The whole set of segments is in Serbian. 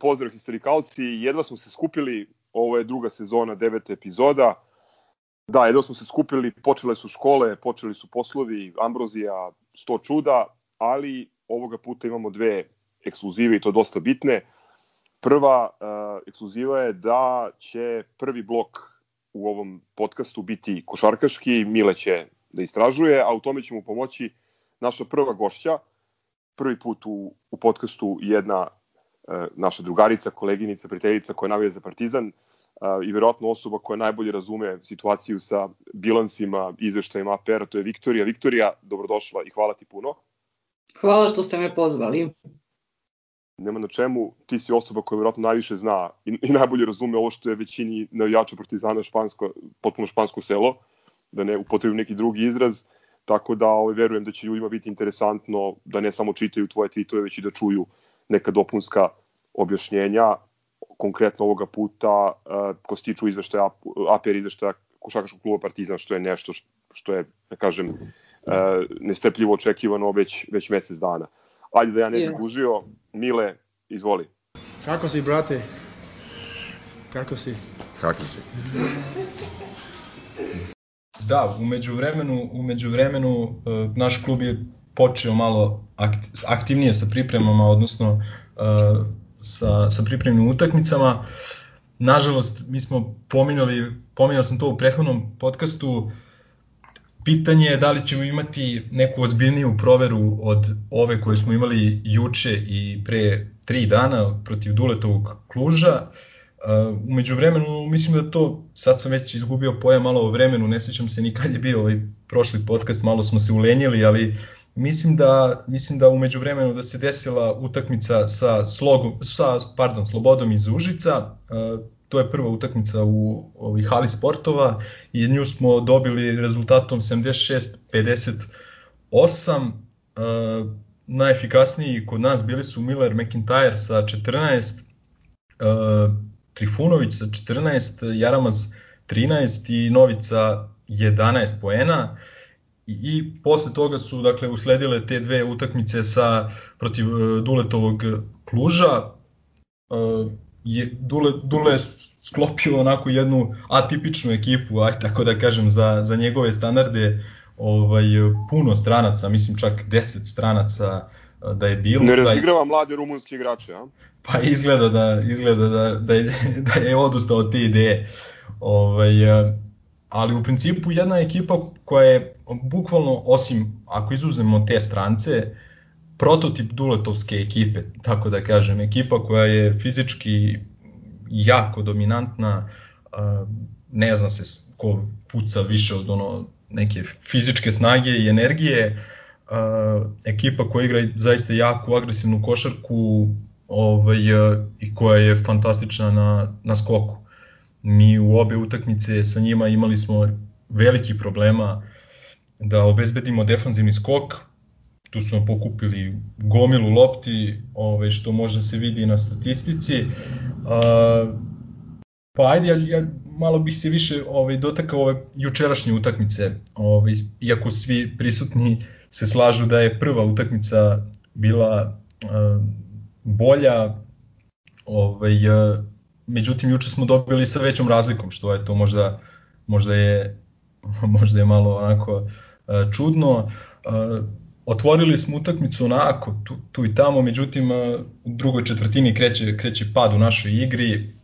Pozdrav historikalci, jedva smo se skupili, ovo je druga sezona, deveta epizoda. Da, jedva smo se skupili, počele su škole, počeli su poslovi, Ambrozija, sto čuda, ali ovoga puta imamo dve ekskluzive i to dosta bitne. Prva uh, ekskluziva je da će prvi blok u ovom podcastu biti košarkaški, Mile će da istražuje, a u tome će mu pomoći naša prva gošća, prvi put u, u podcastu jedna naša drugarica, koleginica, prijateljica koja navija za Partizan e, i verovatno osoba koja najbolje razume situaciju sa bilansima, izveštajima APR-a, to je Viktorija. Viktorija, dobrodošla i hvala ti puno. Hvala što ste me pozvali. Nema na čemu, ti si osoba koja verovatno najviše zna i, i najbolje razume ovo što je većini navijača Partizana špansko, potpuno špansko selo, da ne upotrebim neki drugi izraz. Uh, Tako da ovaj, verujem da će ljudima biti interesantno da ne samo čitaju tvoje tweetove, već i da čuju neka dopunska objašnjenja konkretno ovoga puta uh, ko se tiču izveštaja APR izveštaja košarkaškog kluba Partizan što je nešto što je da kažem uh, nestrpljivo očekivano već već mesec dana. Ajde da ja ne bih yeah. Mile, izvoli. Kako si, brate? Kako si? Kako si? Da, umeđu vremenu, umeđu vremenu uh, naš klub je počeo malo aktivnije sa pripremama, odnosno sa, sa pripremnim utakmicama. Nažalost, mi smo pominjali, pominjao sam to u prethodnom podcastu, pitanje je da li ćemo imati neku ozbiljniju proveru od ove koje smo imali juče i pre tri dana protiv Duletovog Kluža. Uh, Uh, umeđu vremenu, mislim da to, sad sam već izgubio pojam malo o vremenu, ne sećam se ni kad je bio ovaj prošli podcast, malo smo se ulenjili, ali mislim da, mislim da umeđu vremenu da se desila utakmica sa, slogom, sa pardon, Slobodom iz Užica, to je prva utakmica u ovih hali sportova i nju smo dobili rezultatom 76-58, uh, najefikasniji kod nas bili su Miller McIntyre sa 14, uh, Trifunović sa 14, Jaramaz 13 i Novica 11 poena. I, i posle toga su dakle usledile te dve utakmice sa protiv uh, Duletovog Kluža. Uh, je, Dule, Dule sklopio onako jednu atipičnu ekipu, aj tako da kažem, za, za njegove standarde ovaj, puno stranaca, mislim čak 10 stranaca da je bilo. Ne razigrava mlade rumunske igrače, a? Pa izgleda da, izgleda da, da, je, da je odustao od te ideje. Ovaj, ali u principu jedna ekipa koja je bukvalno, osim ako izuzemo te strance, prototip Duletovske ekipe, tako da kažem, ekipa koja je fizički jako dominantna, ne zna se ko puca više od ono neke fizičke snage i energije, ekipa koja igra zaista jako agresivnu košarku, ovaj, i koja je fantastična na, na skoku. Mi u obe utakmice sa njima imali smo veliki problema da obezbedimo defanzivni skok, tu smo pokupili gomilu lopti, ovaj, što može se vidi na statistici. A, pa ajde, ja, ja malo bih se više ovaj, dotakao ove jučerašnje utakmice, ovaj, iako svi prisutni se slažu da je prva utakmica bila uh, bolja, ovaj, međutim juče smo dobili sa većom razlikom, što je to možda, možda, je, možda je malo onako e, čudno. E, otvorili smo utakmicu onako tu, tu i tamo, međutim u drugoj četvrtini kreće, kreće pad u našoj igri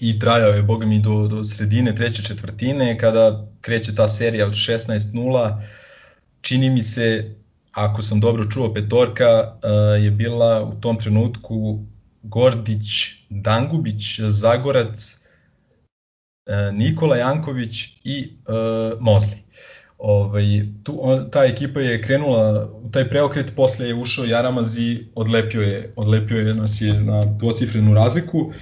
i trajao je, boga mi, do, do sredine treće četvrtine, kada kreće ta serija od 16-0, čini mi se ako sam dobro čuo, petorka je bila u tom trenutku Gordić, Dangubić, Zagorac, Nikola Janković i uh, Mozli. Ovaj, tu, on, ta ekipa je krenula u taj preokret, posle je ušao Jaramaz i odlepio je, odlepio je nas je na dvocifrenu razliku. Uh,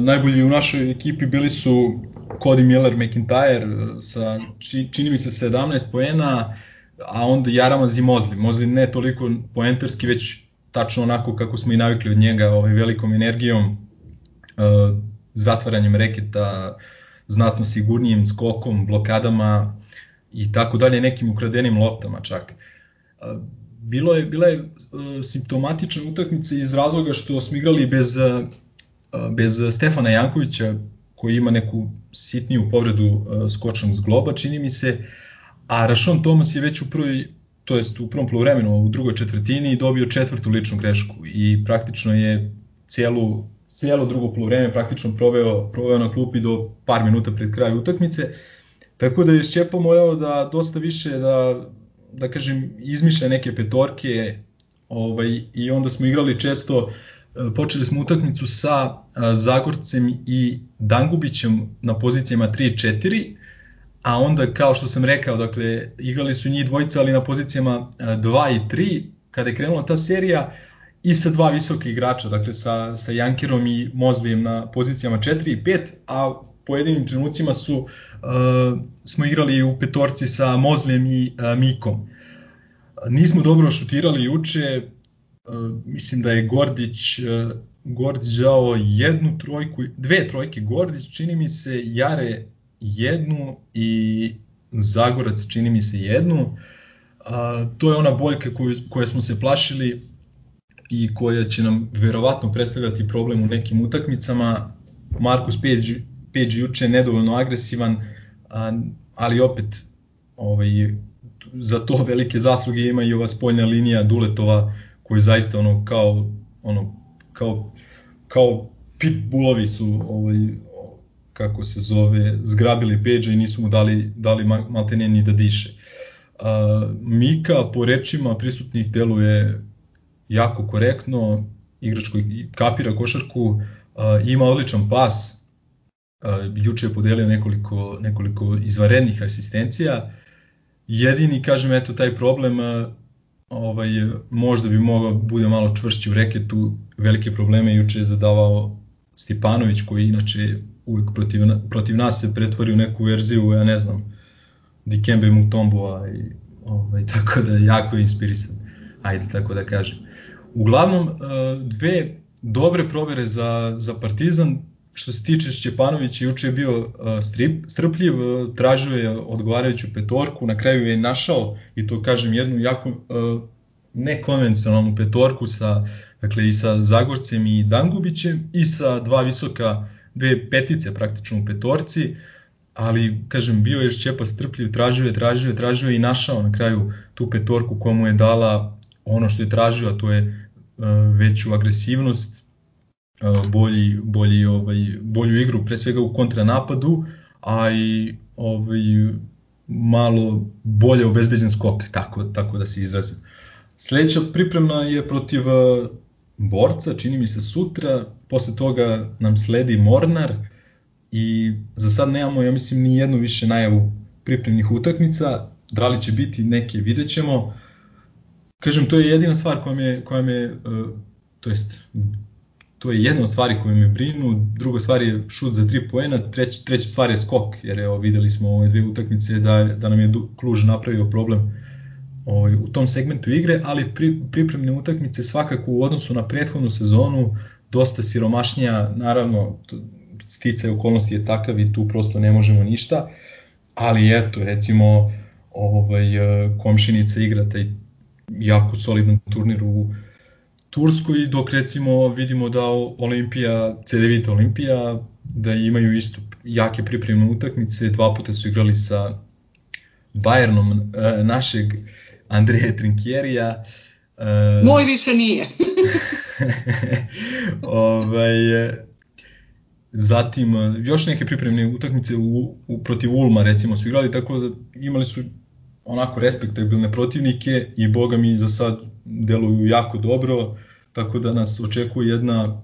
najbolji u našoj ekipi bili su Cody Miller McIntyre sa čini mi se 17 poena, a onda Jaramaz i Mozli. Mozli ne toliko poenterski, već tačno onako kako smo i navikli od njega, ovaj, velikom energijom, uh, zatvaranjem reketa, znatno sigurnijim skokom, blokadama i tako dalje, nekim ukradenim loptama čak. Bilo je, bila je simptomatična utakmica iz razloga što smo igrali bez, uh, bez Stefana Jankovića, koji ima neku sitniju povredu uh, skočnog zgloba, čini mi se, a Rašon Thomas je već u prvoj to jest u prvom poluvremenu, u drugoj četvrtini dobio četvrtu ličnu grešku i praktično je celu cijelo drugo poluvreme praktično proveo, proveo na klupi do par minuta pred kraj utakmice. Tako da je Šćepo morao da dosta više da, da kažem, izmišlja neke petorke ovaj, i onda smo igrali često, e, počeli smo utakmicu sa e, Zagorcem i Dangubićem na pozicijama 3-4, a onda kao što sam rekao, dakle, igrali su njih dvojica, ali na pozicijama 2 e, i 3, kada je krenula ta serija, i sa dva visoke igrača, dakle sa, sa Jankerom i Mozlijem na pozicijama 4 i 5, a pojedinim trenucima su uh, smo igrali u petorci sa Mozlijem i uh, Mikom. Nismo dobro šutirali juče, uh, mislim da je Gordić uh, Gordić dao jednu trojku, dve trojke Gordić, čini mi se Jare jednu i Zagorac čini mi se jednu. Uh, to je ona boljka koju, koje smo se plašili i koja će nam verovatno predstavljati problem u nekim utakmicama. Markus Page, Page juče nedovoljno agresivan, ali opet ovaj, za to velike zasluge ima i ova spoljna linija Duletova koji zaista ono kao ono kao kao pitbullovi su ovaj kako se zove zgrabili Page i nisu mu dali dali maltene ni da diše. Uh, Mika po rečima prisutnih deluje jako korektno, igrač koji kapira košarku, uh, ima odličan pas, juče je podelio nekoliko, nekoliko izvarednih asistencija, jedini, kažem, eto, taj problem, ovaj, možda bi mogao da bude malo čvršći u reketu, velike probleme juče je zadavao Stipanović, koji inače uvek protiv, protiv nas se pretvori u neku verziju, ja ne znam, Dikembe Mutomboa i ovaj, tako da jako je inspirisan, ajde tako da kažem. Uglavnom, dve dobre provere za, za Partizan, što se tiče Šćepanovića, juče je bio e, strip, strpljiv, e, tražio je odgovarajuću petorku, na kraju je našao, i to kažem, jednu jako nekonvencionalnu petorku sa, dakle, i sa Zagorcem i Dangubićem i sa dva visoka, dve petice praktično u petorci, ali kažem bio je Šćepa strpljiv, tražio je, tražio je, tražio je i našao na kraju tu petorku komu je dala ono što je tražio, a to je veću agresivnost, bolji, bolji, ovaj, bolju igru, pre svega u kontranapadu, a i ovaj, malo bolje obezbeđen skok, tako, tako da se izrazim. Sledeća pripremna je protiv borca, čini mi se sutra, posle toga nam sledi Mornar i za sad nemamo, ja mislim, ni jednu više najavu pripremnih utakmica, da li će biti neke, vidjet ćemo. Kažem, to je jedina stvar koja me, koja me to jest, to je jedna od stvari koje me brinu, druga stvar je šut za tri poena, treća, treća stvar je skok, jer evo, videli smo ove dve utakmice da, da nam je Kluž napravio problem ovaj, u tom segmentu igre, ali pri, pripremne utakmice svakako u odnosu na prethodnu sezonu dosta siromašnija, naravno sticaj okolnosti je takav i tu prosto ne možemo ništa, ali eto recimo ovaj, komšinica igra taj jako solidan turnir u Turskoj, dok recimo vidimo da Olimpija, CDVita Olimpija, da imaju isto jake pripremne utakmice, dva puta su igrali sa Bayernom e, našeg Andreja Trinkjerija. E, Moj više nije. ovaj, e, zatim još neke pripremne utakmice u, u, protiv Ulma recimo su igrali, tako da imali su onako respektabilne protivnike i boga mi za sad deluju jako dobro, tako da nas očekuje jedna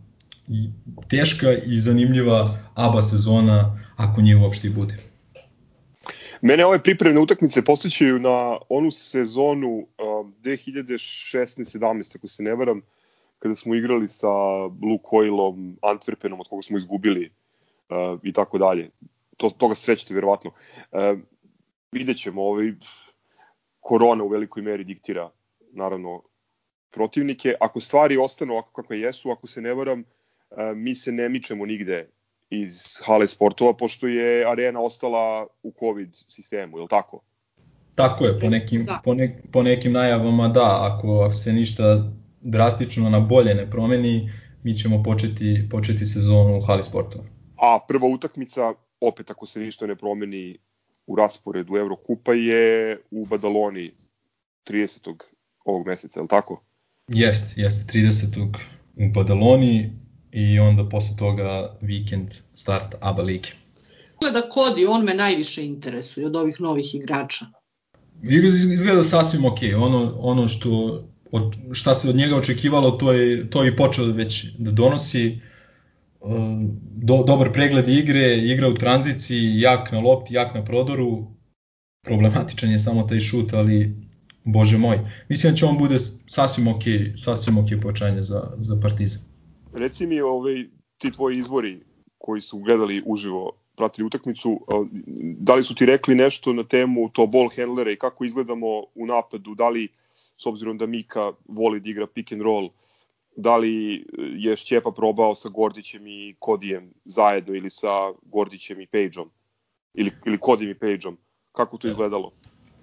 teška i zanimljiva ABA sezona ako nje uopšte i bude. Mene ove pripremne utakmice posjećaju na onu sezonu um, 2016-17, ako se ne varam, kada smo igrali sa Lukoilom, Antwerpenom, od koga smo izgubili i tako dalje. To, toga se sećate vjerovatno. Uh, vidjet ćemo, ovaj, korona u velikoj meri diktira naravno protivnike. Ako stvari ostanu ovako kakve jesu, ako se ne varam, e, mi se ne mičemo nigde iz hale sportova, pošto je arena ostala u COVID sistemu, je li tako? Tako je, po nekim, da. po, ne, po nekim najavama da, ako, ako se ništa drastično na bolje ne promeni, mi ćemo početi, početi sezonu u Hali sportova. A prva utakmica, opet ako se ništa ne promeni u rasporedu Evrokupa je u Badaloni 30. ovog meseca, je li tako? Jest, jest, 30. u Badaloni i onda posle toga vikend start ABA lige. Izgleda Kodi, on me najviše interesuje od ovih novih igrača. Izgleda sasvim ok, ono, ono što, od, šta se od njega očekivalo, to je, to je i počeo već da donosi. Do, dobar pregled igre, igra u tranziciji, jak na lopti, jak na prodoru. Problematičan je samo taj šut, ali bože moj. Mislim da će on bude sasvim ok, sasvim ok počanje za, za Partizan. Reci mi ovaj, ti tvoji izvori koji su gledali uživo pratili utakmicu, da li su ti rekli nešto na temu to ball handlera i kako izgledamo u napadu, da li s obzirom da Mika voli da igra pick and roll, da li je Šćepa probao sa Gordićem i Kodijem zajedno ili sa Gordićem i Pageom ili, ili Kodijem i Pageom, kako to izgledalo?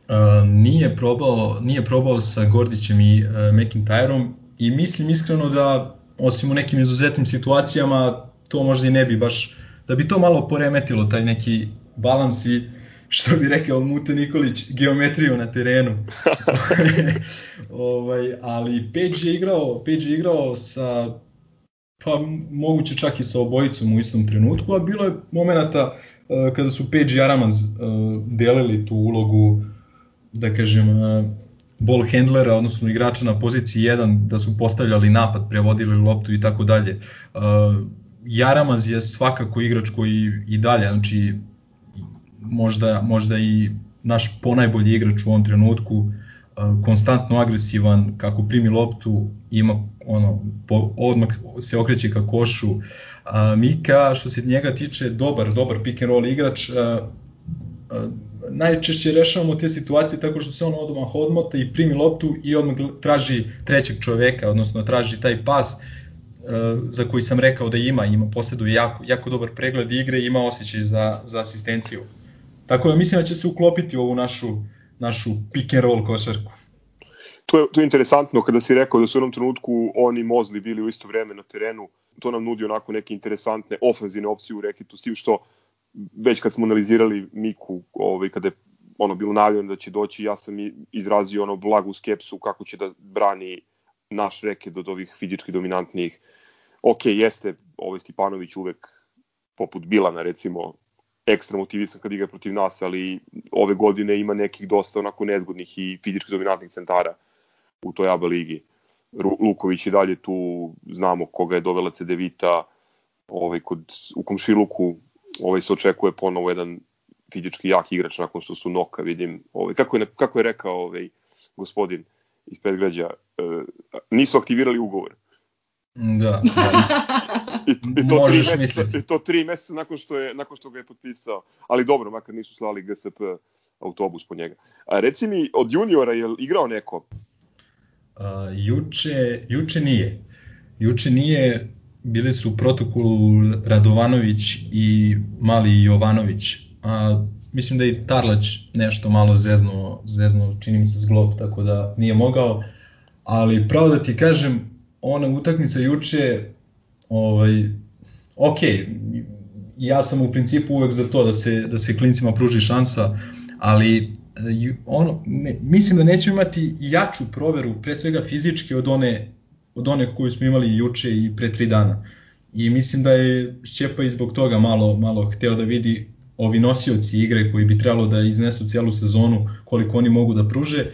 Uh, nije probao nije probao sa Gordićem i uh, McIntyreom i mislim iskreno da osim u nekim izuzetnim situacijama to možda i ne bi baš da bi to malo poremetilo taj neki balans i što bi rekao Mute Nikolić, geometriju na terenu. ovaj, ali Page je igrao, Page je igrao sa pa moguće čak i sa obojicom u istom trenutku, a bilo je momenata uh, kada su Page i Aramaz uh, delili tu ulogu, da kažem, uh, ball handlera, odnosno igrača na poziciji 1, da su postavljali napad, prevodili loptu i tako dalje. Jaramaz je svakako igrač koji i dalje, znači možda, možda i naš ponajbolji igrač u ovom trenutku, konstantno agresivan, kako primi loptu, ima ono, po, odmah se okreće ka košu. Mika, što se njega tiče, dobar, dobar pick and roll igrač, najčešće rešavamo te situacije tako što se on odmah odmota i primi loptu i odmah traži trećeg čoveka, odnosno traži taj pas Eh, za koji sam rekao da ima, ima posjeduje jako, jako dobar pregled igre i ima osjećaj za, za asistenciju. Tako da mislim da će se uklopiti u ovu našu, našu pick and roll košarku. To je, to je interesantno kada si rekao da su u jednom trenutku oni Mozli bili u isto vreme na terenu. To nam nudi onako neke interesantne ofenzivne opcije u rekitu, s tim što već kad smo analizirali Miku, ovaj, kada je ono bilo najavljeno da će doći, ja sam izrazio ono blagu skepsu kako će da brani naš reket od ovih fizički dominantnijih ok, jeste ovaj Stipanović uvek poput Bilana recimo ekstra motivisan kad igra protiv nas, ali ove godine ima nekih dosta onako nezgodnih i fizički dominantnih centara u toj ABA ligi. Luković i dalje tu, znamo koga je dovela Cedevita, ovaj, kod, u Komšiluku ovaj, se očekuje ponovo jedan fizički jak igrač nakon što su Noka, vidim, ovaj, kako, je, kako je rekao ovaj, gospodin iz Predgrađa, e, nisu aktivirali ugovor. Da, da. I, i, to Možeš tri meseca, I to tri meseca nakon što, je, nakon što ga je potpisao. Ali dobro, makar nisu slali GSP autobus po njega. A reci mi, od juniora je igrao neko? Uh, juče, juče nije. Juče nije, bili su u protokolu Radovanović i Mali Jovanović. A, mislim da je Tarlać nešto malo zezno, zezno, čini mi se zglob, tako da nije mogao. Ali pravo da ti kažem, ona utakmica juče, ovaj, ok, ja sam u principu uvek za to da se, da se klincima pruži šansa, ali eh, ono, ne, mislim da nećemo imati jaču proveru, pre svega fizički, od one, od one koju smo imali juče i pre tri dana. I mislim da je Šćepa i zbog toga malo, malo hteo da vidi ovi nosioci igre koji bi trebalo da iznesu cijelu sezonu koliko oni mogu da pruže.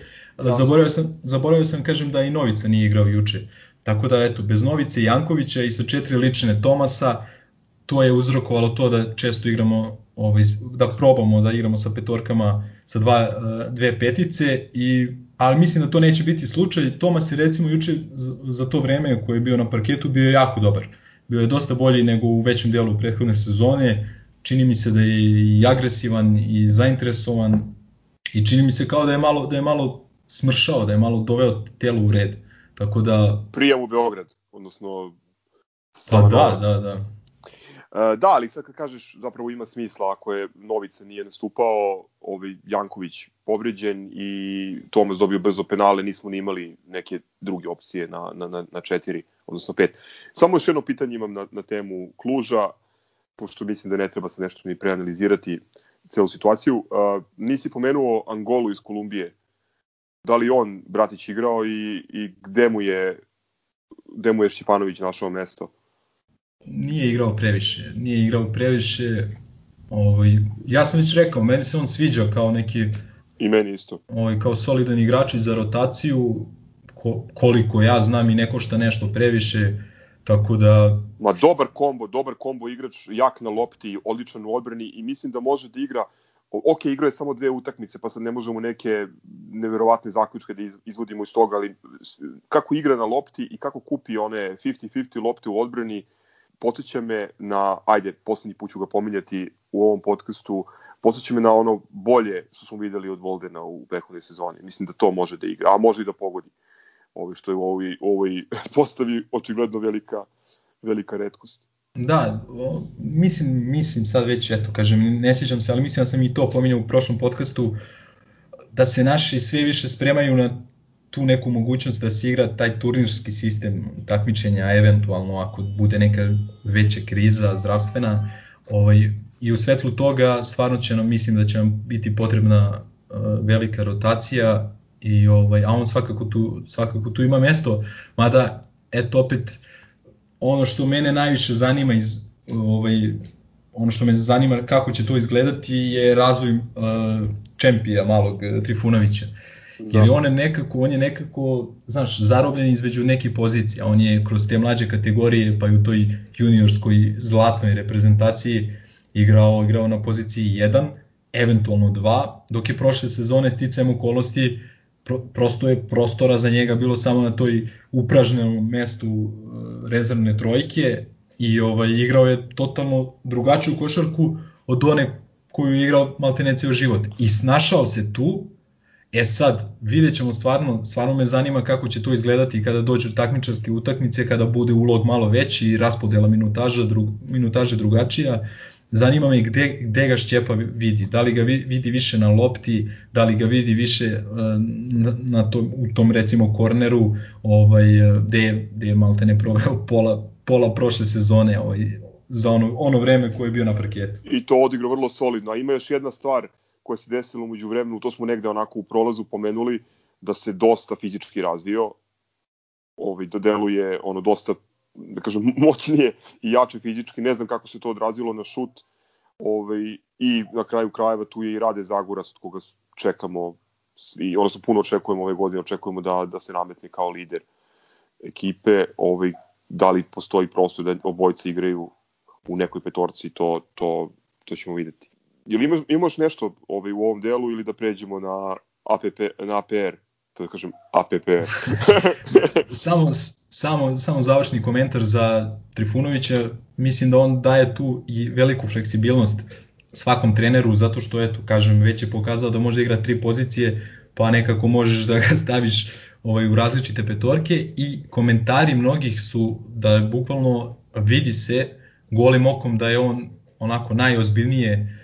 Zaboravio sam, zaboravio sam kažem da i Novica nije igrao juče. Tako da, eto, bez Novice i Jankovića i sa četiri lične Tomasa, to je uzrokovalo to da često igramo, ovaj, da probamo da igramo sa petorkama sa dva, eh, dve petice, i, ali mislim da to neće biti slučaj. Tomas je recimo juče za to vreme koje je bio na parketu bio jako dobar. Bio je dosta bolji nego u većem delu prethodne sezone, čini mi se da je i agresivan i zainteresovan i čini mi se kao da je malo, da je malo smršao, da je malo doveo telo u red. Tako da... Prijam u Beograd, odnosno... Pa da, da, da. Da, ali sad kad kažeš zapravo ima smisla ako je Novica nije nastupao, ovaj Janković povređen i Tomas dobio brzo penale, nismo ni imali neke druge opcije na, na, na, na četiri, odnosno pet. Samo još jedno pitanje imam na, na temu Kluža, pošto mislim da ne treba se nešto ni preanalizirati celu situaciju. Uh, nisi pomenuo Angolu iz Kolumbije. Da li on, bratić, igrao i, i gde mu je gde mu je Šipanović našao mesto? Nije igrao previše, nije igrao previše. Ovaj, ja sam već rekao, meni se on sviđa kao neki I meni isto. Ovaj, kao solidan igrač za rotaciju, ko, koliko ja znam i ne košta nešto previše, tako da... Ma dobar kombo, dobar kombo igrač, jak na lopti, odličan u odbrani i mislim da može da igra ok, igrao je samo dve utakmice, pa sad ne možemo neke neverovatne zaključke da izvodimo iz toga, ali kako igra na lopti i kako kupi one 50-50 lopte u odbrani, podsjeća me na, ajde, poslednji put ću ga pominjati u ovom podcastu, podsjeća me na ono bolje što smo videli od Voldena u prethodnoj sezoni. Mislim da to može da igra, a može i da pogodi. Ovo što je u ovoj, ovoj postavi očigledno velika, velika redkost. Da, o, mislim, mislim sad već, eto, kažem, ne sjećam se, ali mislim da sam i to pominjao u prošlom podcastu, da se naši sve više spremaju na tu neku mogućnost da se igra taj turnirski sistem takmičenja, eventualno ako bude neka veća kriza zdravstvena, ovaj, i u svetlu toga stvarno će nam, mislim da će nam biti potrebna uh, velika rotacija, i ovaj, a on svakako tu, svakako tu ima mesto, mada, eto opet, ono što mene najviše zanima iz ovaj ono što me zanima kako će to izgledati je razvoj uh, čempija malog uh, Trifunovića. Da. Jer on je nekako, on je nekako, znaš, zarobljen između nekih pozicija. On je kroz te mlađe kategorije, pa i u toj juniorskoj zlatnoj reprezentaciji igrao, igrao na poziciji 1, eventualno 2, dok je prošle sezone sticajem okolosti pro, prosto je prostora za njega bilo samo na toj upražnenom mestu uh, rezervne trojke i ovaj igrao je totalno drugačiju košarku od one koju je igrao maltene ceo život. I snašao se tu, e sad, vidjet ćemo stvarno, stvarno me zanima kako će to izgledati kada dođu takmičarske utakmice, kada bude ulog malo veći i raspodela minutaža, drug, minutaže drugačija, zanima me gde, gde ga Šćepa vidi, da li ga vidi više na lopti, da li ga vidi više e, na, na to, u tom recimo korneru, ovaj, gde, gde je malte ne proveo pola, pola prošle sezone ovaj, za ono, ono vreme koje je bio na parketu. I to odigrao vrlo solidno. A ima još jedna stvar koja se desila umeđu vremenu, to smo negde onako u prolazu pomenuli, da se dosta fizički razvio, ovaj, da deluje ono dosta da kažem, moćnije i jače fizički, ne znam kako se to odrazilo na šut, ovaj, i na kraju krajeva tu je i Rade Zagoras, od koga čekamo svi, odnosno puno očekujemo ove godine, očekujemo da, da se nametne kao lider ekipe, ovaj, da li postoji prostor da obojci igraju u nekoj petorci, to, to, to ćemo videti. Jel imaš, imaš nešto ovaj, u ovom delu ili da pređemo na APP, na APR, to da kažem APP? samo, samo, samo završni komentar za Trifunovića, mislim da on daje tu i veliku fleksibilnost svakom treneru, zato što, eto, kažem, već je pokazao da može igrati tri pozicije, pa nekako možeš da ga staviš ovaj, u različite petorke. I komentari mnogih su da bukvalno vidi se golim okom da je on onako najozbiljnije uh,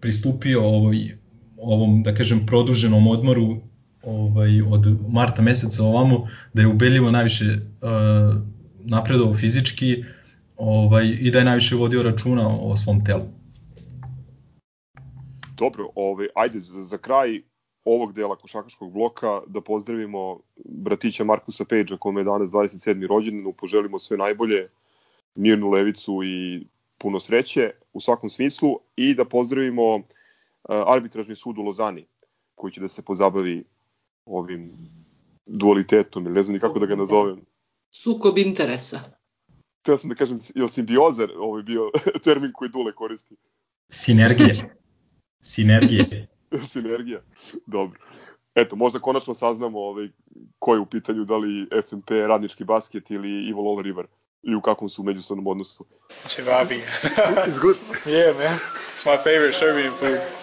pristupio ovoj, ovom, da kažem, produženom odmoru ovaj, od marta meseca ovamo, da je ubedljivo najviše uh, napredovao fizički ovaj, i da je najviše vodio računa o svom telu. Dobro, ovaj, ajde za, za kraj ovog dela košakaškog bloka da pozdravimo bratića Markusa Pejđa kome je danas 27. rođendan, poželimo sve najbolje, mirnu levicu i puno sreće u svakom smislu i da pozdravimo uh, arbitražni sud u Lozani koji će da se pozabavi ovim dualitetom, ili ne znam ni kako da ga nazovem. Sukob interesa. Teo sam da kažem, je li simbioza ovaj bio termin koji Dule koristi? Sinergije. Sinergije. Sinergija, dobro. Eto, možda konačno saznamo ovaj, ko je u pitanju, da li FNP radnički basket ili Ivo Lola River i u kakvom su međusobnom odnosu. Chevabi. It's good. Yeah, man. It's my favorite Serbian food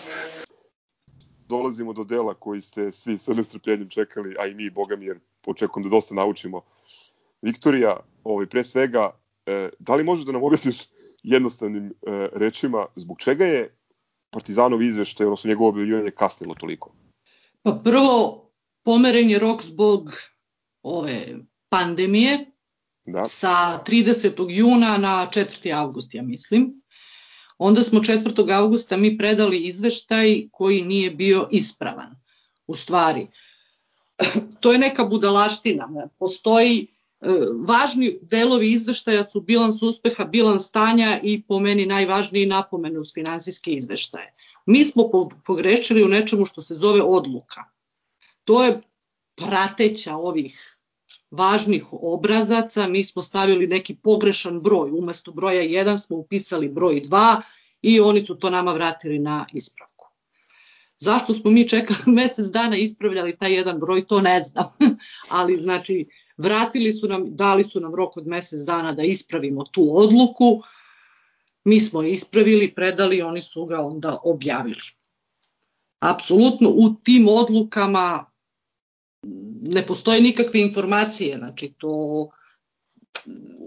dolazimo do dela koji ste svi sa nestrpljenjem čekali, a i mi, boga mi, jer očekujem da dosta naučimo. Viktorija, ovaj, pre svega, e, da li možeš da nam objasniš jednostavnim e, rečima, zbog čega je Partizanov izveštaj, odnosno njegovo objavljivanje kasnilo toliko? Pa prvo, pomeren je rok zbog ove pandemije da. sa 30. juna na 4. avgust, ja mislim. Onda smo 4. avgusta mi predali izveštaj koji nije bio ispravan. U stvari, to je neka budalaština. Postoji e, važni delovi izveštaja su bilans uspeha, bilans stanja i po meni najvažniji napomene uz finansijske izveštaje. Mi smo pogrešili u nečemu što se zove odluka. To je prateća ovih važnih obrazaca, mi smo stavili neki pogrešan broj, umesto broja 1 smo upisali broj 2 i oni su to nama vratili na ispravku. Zašto smo mi čekali mesec dana ispravljali taj jedan broj, to ne znam, ali znači vratili su nam, dali su nam rok od mesec dana da ispravimo tu odluku, mi smo ispravili, predali, oni su ga onda objavili. Apsolutno u tim odlukama ne postoje nikakve informacije, znači to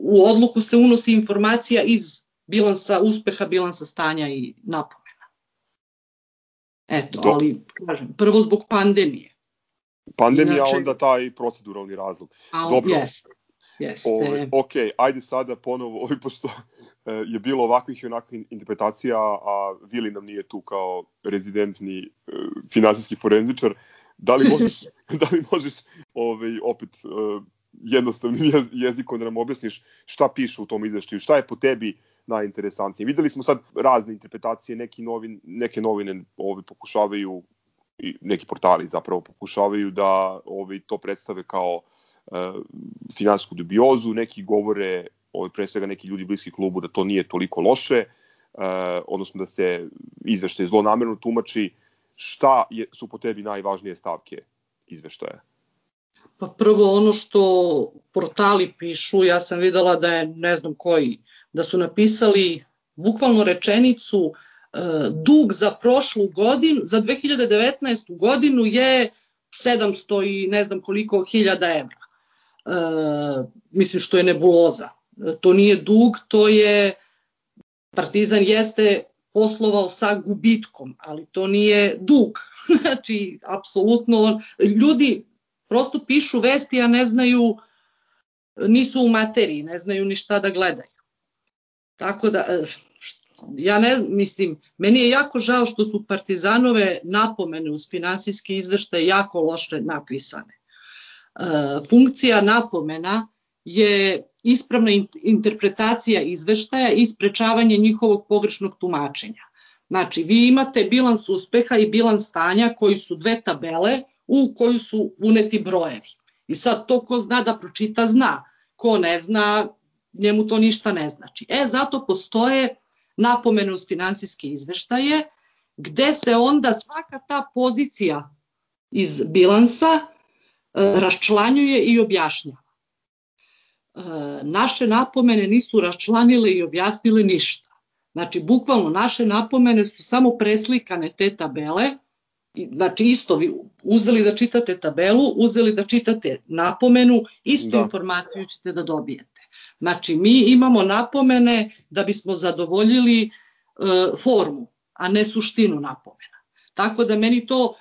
u odluku se unosi informacija iz bilansa uspeha, bilansa stanja i napomena. Eto, Do. ali kažem, prvo zbog pandemije. Pandemija, Inače, onda taj proceduralni razlog. A, Dobro. Jeste. Jeste. Ove, ok, ajde sada ponovo, ovaj, pošto e, je bilo ovakvih i onakvih interpretacija, a Vili nam nije tu kao rezidentni e, finansijski forenzičar, Da li možeš, da li možeš ovaj, opet uh, jednostavnim jezikom da nam objasniš šta piše u tom izveštaju, šta je po tebi najinteresantnije. Videli smo sad razne interpretacije, neki novin, neke novine ovaj, pokušavaju i neki portali zapravo pokušavaju da ovaj, to predstave kao uh, finansijsku dubiozu, neki govore, ovaj, pre svega neki ljudi bliski klubu, da to nije toliko loše, uh, odnosno da se izveštaj zlonamerno tumači, uh, šta je, su po tebi najvažnije stavke izveštaja? Pa prvo ono što portali pišu, ja sam videla da je ne znam koji, da su napisali bukvalno rečenicu e, dug za prošlu godinu, za 2019. godinu je 700 i ne znam koliko hiljada evra. E, mislim što je nebuloza. E, to nije dug, to je Partizan jeste poslovao sa gubitkom, ali to nije dug. znači, apsolutno, ljudi prosto pišu vesti, a ne znaju, nisu u materiji, ne znaju ni šta da gledaju. Tako da, e, ja ne, mislim, meni je jako žao što su partizanove napomene uz finansijski izveštaj jako loše napisane. E, funkcija napomena je ispravna interpretacija izveštaja i sprečavanje njihovog pogrešnog tumačenja. Znači, vi imate bilans uspeha i bilans stanja koji su dve tabele u koju su uneti brojevi. I sad to ko zna da pročita zna, ko ne zna, njemu to ništa ne znači. E, zato postoje napomene uz finansijske izveštaje, gde se onda svaka ta pozicija iz bilansa e, raščlanjuje i objašnjava. E, naše napomene nisu raščlanile i objasnile ništa. Znači, bukvalno naše napomene su samo preslikane te tabele, znači isto vi uzeli da čitate tabelu, uzeli da čitate napomenu, istu da. informaciju ćete da dobijete. Znači, mi imamo napomene da bismo zadovoljili e, formu, a ne suštinu napomena. Tako da meni to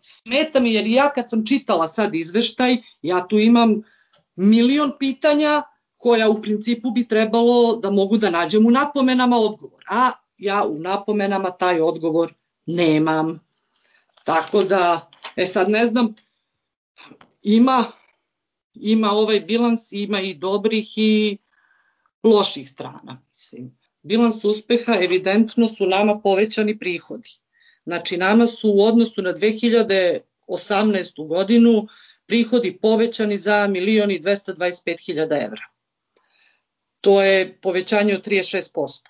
smeta mi, jer ja kad sam čitala sad izveštaj, ja tu imam milion pitanja koja u principu bi trebalo da mogu da nađem u napomenama odgovor. A ja u napomenama taj odgovor nemam. Tako da, e sad ne znam, ima, ima ovaj bilans, ima i dobrih i loših strana. Mislim. Bilans uspeha evidentno su nama povećani prihodi. Znači nama su u odnosu na 2018. godinu prihodi povećani za milion i 225 hiljada evra. To je povećanje od 36%.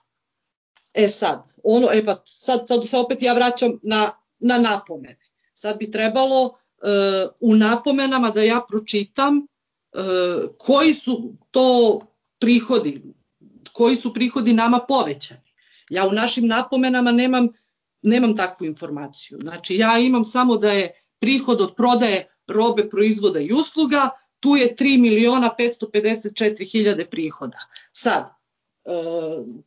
E sad, ono, e pa sad, sad se opet ja vraćam na, na napomene. Sad bi trebalo uh, u napomenama da ja pročitam uh, koji su to prihodi, koji su prihodi nama povećani. Ja u našim napomenama nemam, nemam takvu informaciju. Znači ja imam samo da je prihod od prodaje robe, proizvoda i usluga, tu je 3 miliona 554 hiljade prihoda. Sad,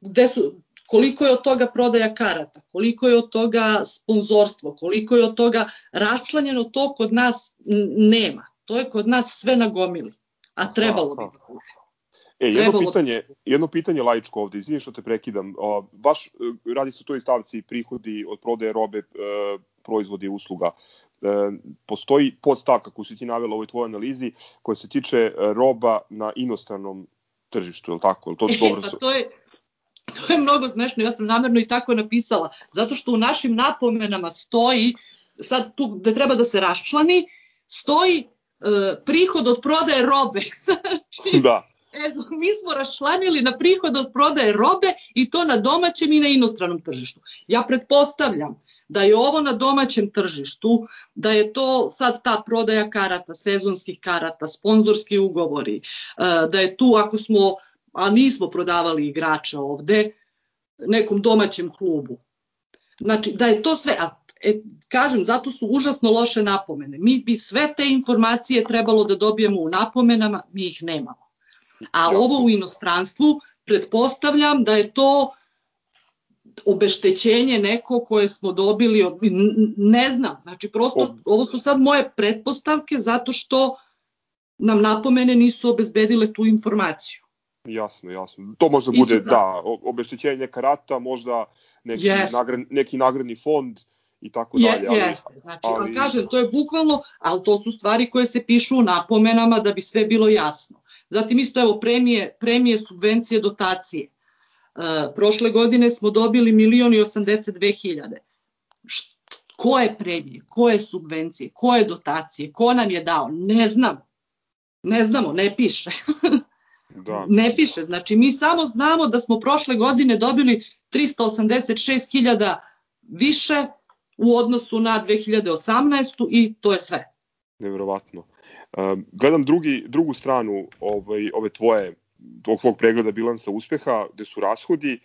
gde su, koliko je od toga prodaja karata, koliko je od toga sponzorstvo, koliko je od toga raščlanjeno, to kod nas nema. To je kod nas sve na gomili, a trebalo bi da bude. E, jedno Trebalo... pitanje, jedno pitanje laičko ovde, izvini što te prekidam. Baš e, radi se o toj stavci prihodi od prodaje robe, e, proizvodi i usluga. E, postoji podstavka koju si ti navela u ovoj tvojoj analizi koja se tiče e, roba na inostranom tržištu, je li tako? Je to e, dobro pa to je, to je mnogo smešno, ja sam namerno i tako napisala, zato što u našim napomenama stoji, sad tu gde treba da se raščlani, stoji e, prihod od prodaje robe. znači, da E, mi smo raščlanili na prihod od prodaje robe i to na domaćem i na inostranom tržištu. Ja pretpostavljam da je ovo na domaćem tržištu, da je to sad ta prodaja karata, sezonskih karata, sponzorski ugovori, e, da je tu ako smo, a nismo prodavali igrača ovde, nekom domaćem klubu. Znači, da je to sve, a e, kažem, zato su užasno loše napomene. Mi bi sve te informacije trebalo da dobijemo u napomenama, mi ih nemamo. A ovo u inostranstvu, pretpostavljam da je to obeštećenje neko koje smo dobili, ne znam, znači prosto ovo su sad moje pretpostavke zato što nam napomene nisu obezbedile tu informaciju. Jasno, jasno. To možda bude, da, da obeštećenje karata, možda neki, yes. neki nagradni fond i tako dalje. Ali, jeste, znači, ali... kažem, to je bukvalno, ali to su stvari koje se pišu u napomenama da bi sve bilo jasno. Zatim isto evo premije, premije subvencije dotacije. E, prošle godine smo dobili milion i 82 hiljade. Koje premije, koje subvencije, koje dotacije, ko nam je dao, ne znam. Ne znamo, ne piše. Da. ne piše, znači mi samo znamo da smo prošle godine dobili 386 hiljada više u odnosu na 2018. i to je sve. Neverovatno. Gledam drugi, drugu stranu ovaj, ove tvoje, tog tvog pregleda bilansa uspeha, gde su rashodi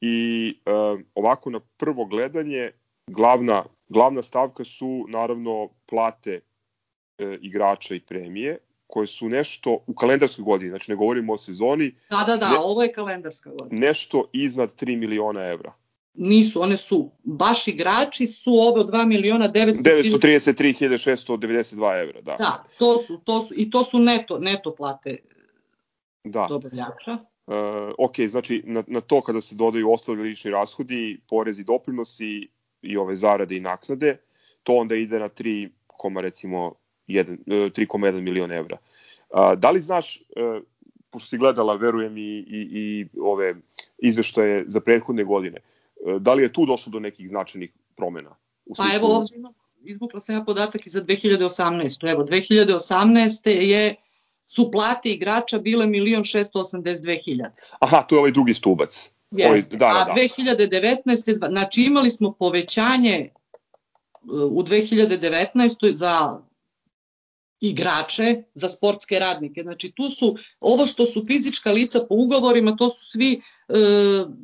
i uh, ovako na prvo gledanje glavna, glavna stavka su naravno plate uh, igrača i premije, koje su nešto u kalendarskoj godini, znači ne govorimo o sezoni. Da, da, da, ne, ovo je kalendarska godina. Nešto iznad 3 miliona evra nisu, one su, baš igrači su ovo 2 miliona 933.692 evra, da. Da, to su, to su, i to su neto, neto plate da. dobavljača. Uh, ok, znači na, na to kada se dodaju ostali lični rashodi, porezi, doprinosi i ove zarade i naknade, to onda ide na 3, recimo 3,1 e, milion evra. Uh, da li znaš, uh, pošto si gledala, verujem, i, i, i ove izveštaje za prethodne godine, E, da li je tu došlo do nekih značajnih promena? U pa evo imam, izvukla sam ja podatak i za 2018. Evo, 2018. je su plate igrača bile 1.682.000. Aha, to je ovaj drugi stubac. Jeste. Ovaj, da, da, da. A 2019. znači imali smo povećanje e, u 2019. za igrače za sportske radnike. Znači tu su, ovo što su fizička lica po ugovorima, to su svi e,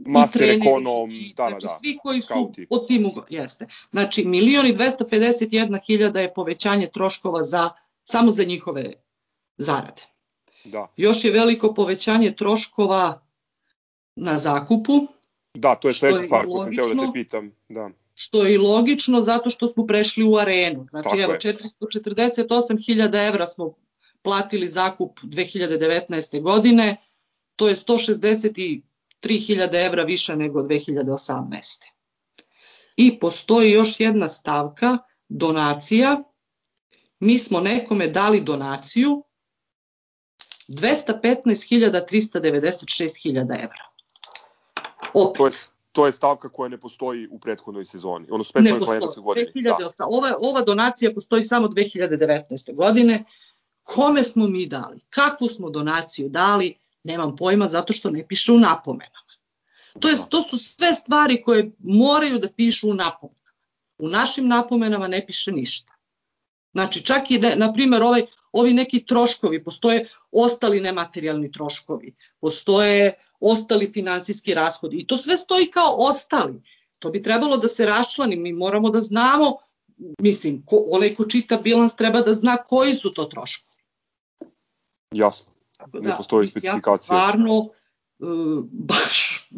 Master, treneri, ekonom, da, znači, da, da. svi koji Skauti. su pod tim ugovorima. Jeste. Znači milion i 251 hiljada je povećanje troškova za, samo za njihove zarade. Da. Još je veliko povećanje troškova na zakupu. Da, to je sledeća stvar koju sam teo da te pitam. Da što je i logično zato što smo prešli u arenu. Znači, Tako evo, 448.000 evra smo platili zakup 2019. godine, to je 163.000 evra više nego 2018. I postoji još jedna stavka, donacija. Mi smo nekome dali donaciju 215.396.000 evra. Opet to je stavka koja ne postoji u prethodnoj sezoni, odnosno prethodnoj kalendarskoj godini. 2008, da. ova, ova donacija postoji samo 2019. godine. Kome smo mi dali? Kakvu smo donaciju dali? Nemam pojma zato što ne piše u napomenama. To, je, to su sve stvari koje moraju da pišu u napomenama. U našim napomenama ne piše ništa. Znači, čak i, ne, na primjer, ovaj, ovi neki troškovi, postoje ostali nematerijalni troškovi, postoje ostali finansijski rashodi i to sve stoji kao ostali. To bi trebalo da se raščlani, mi moramo da znamo, mislim, ko, onaj ko čita bilans treba da zna koji su to troškovi. Jasno, ne da, postoji specifikacija. Ja stvarno baš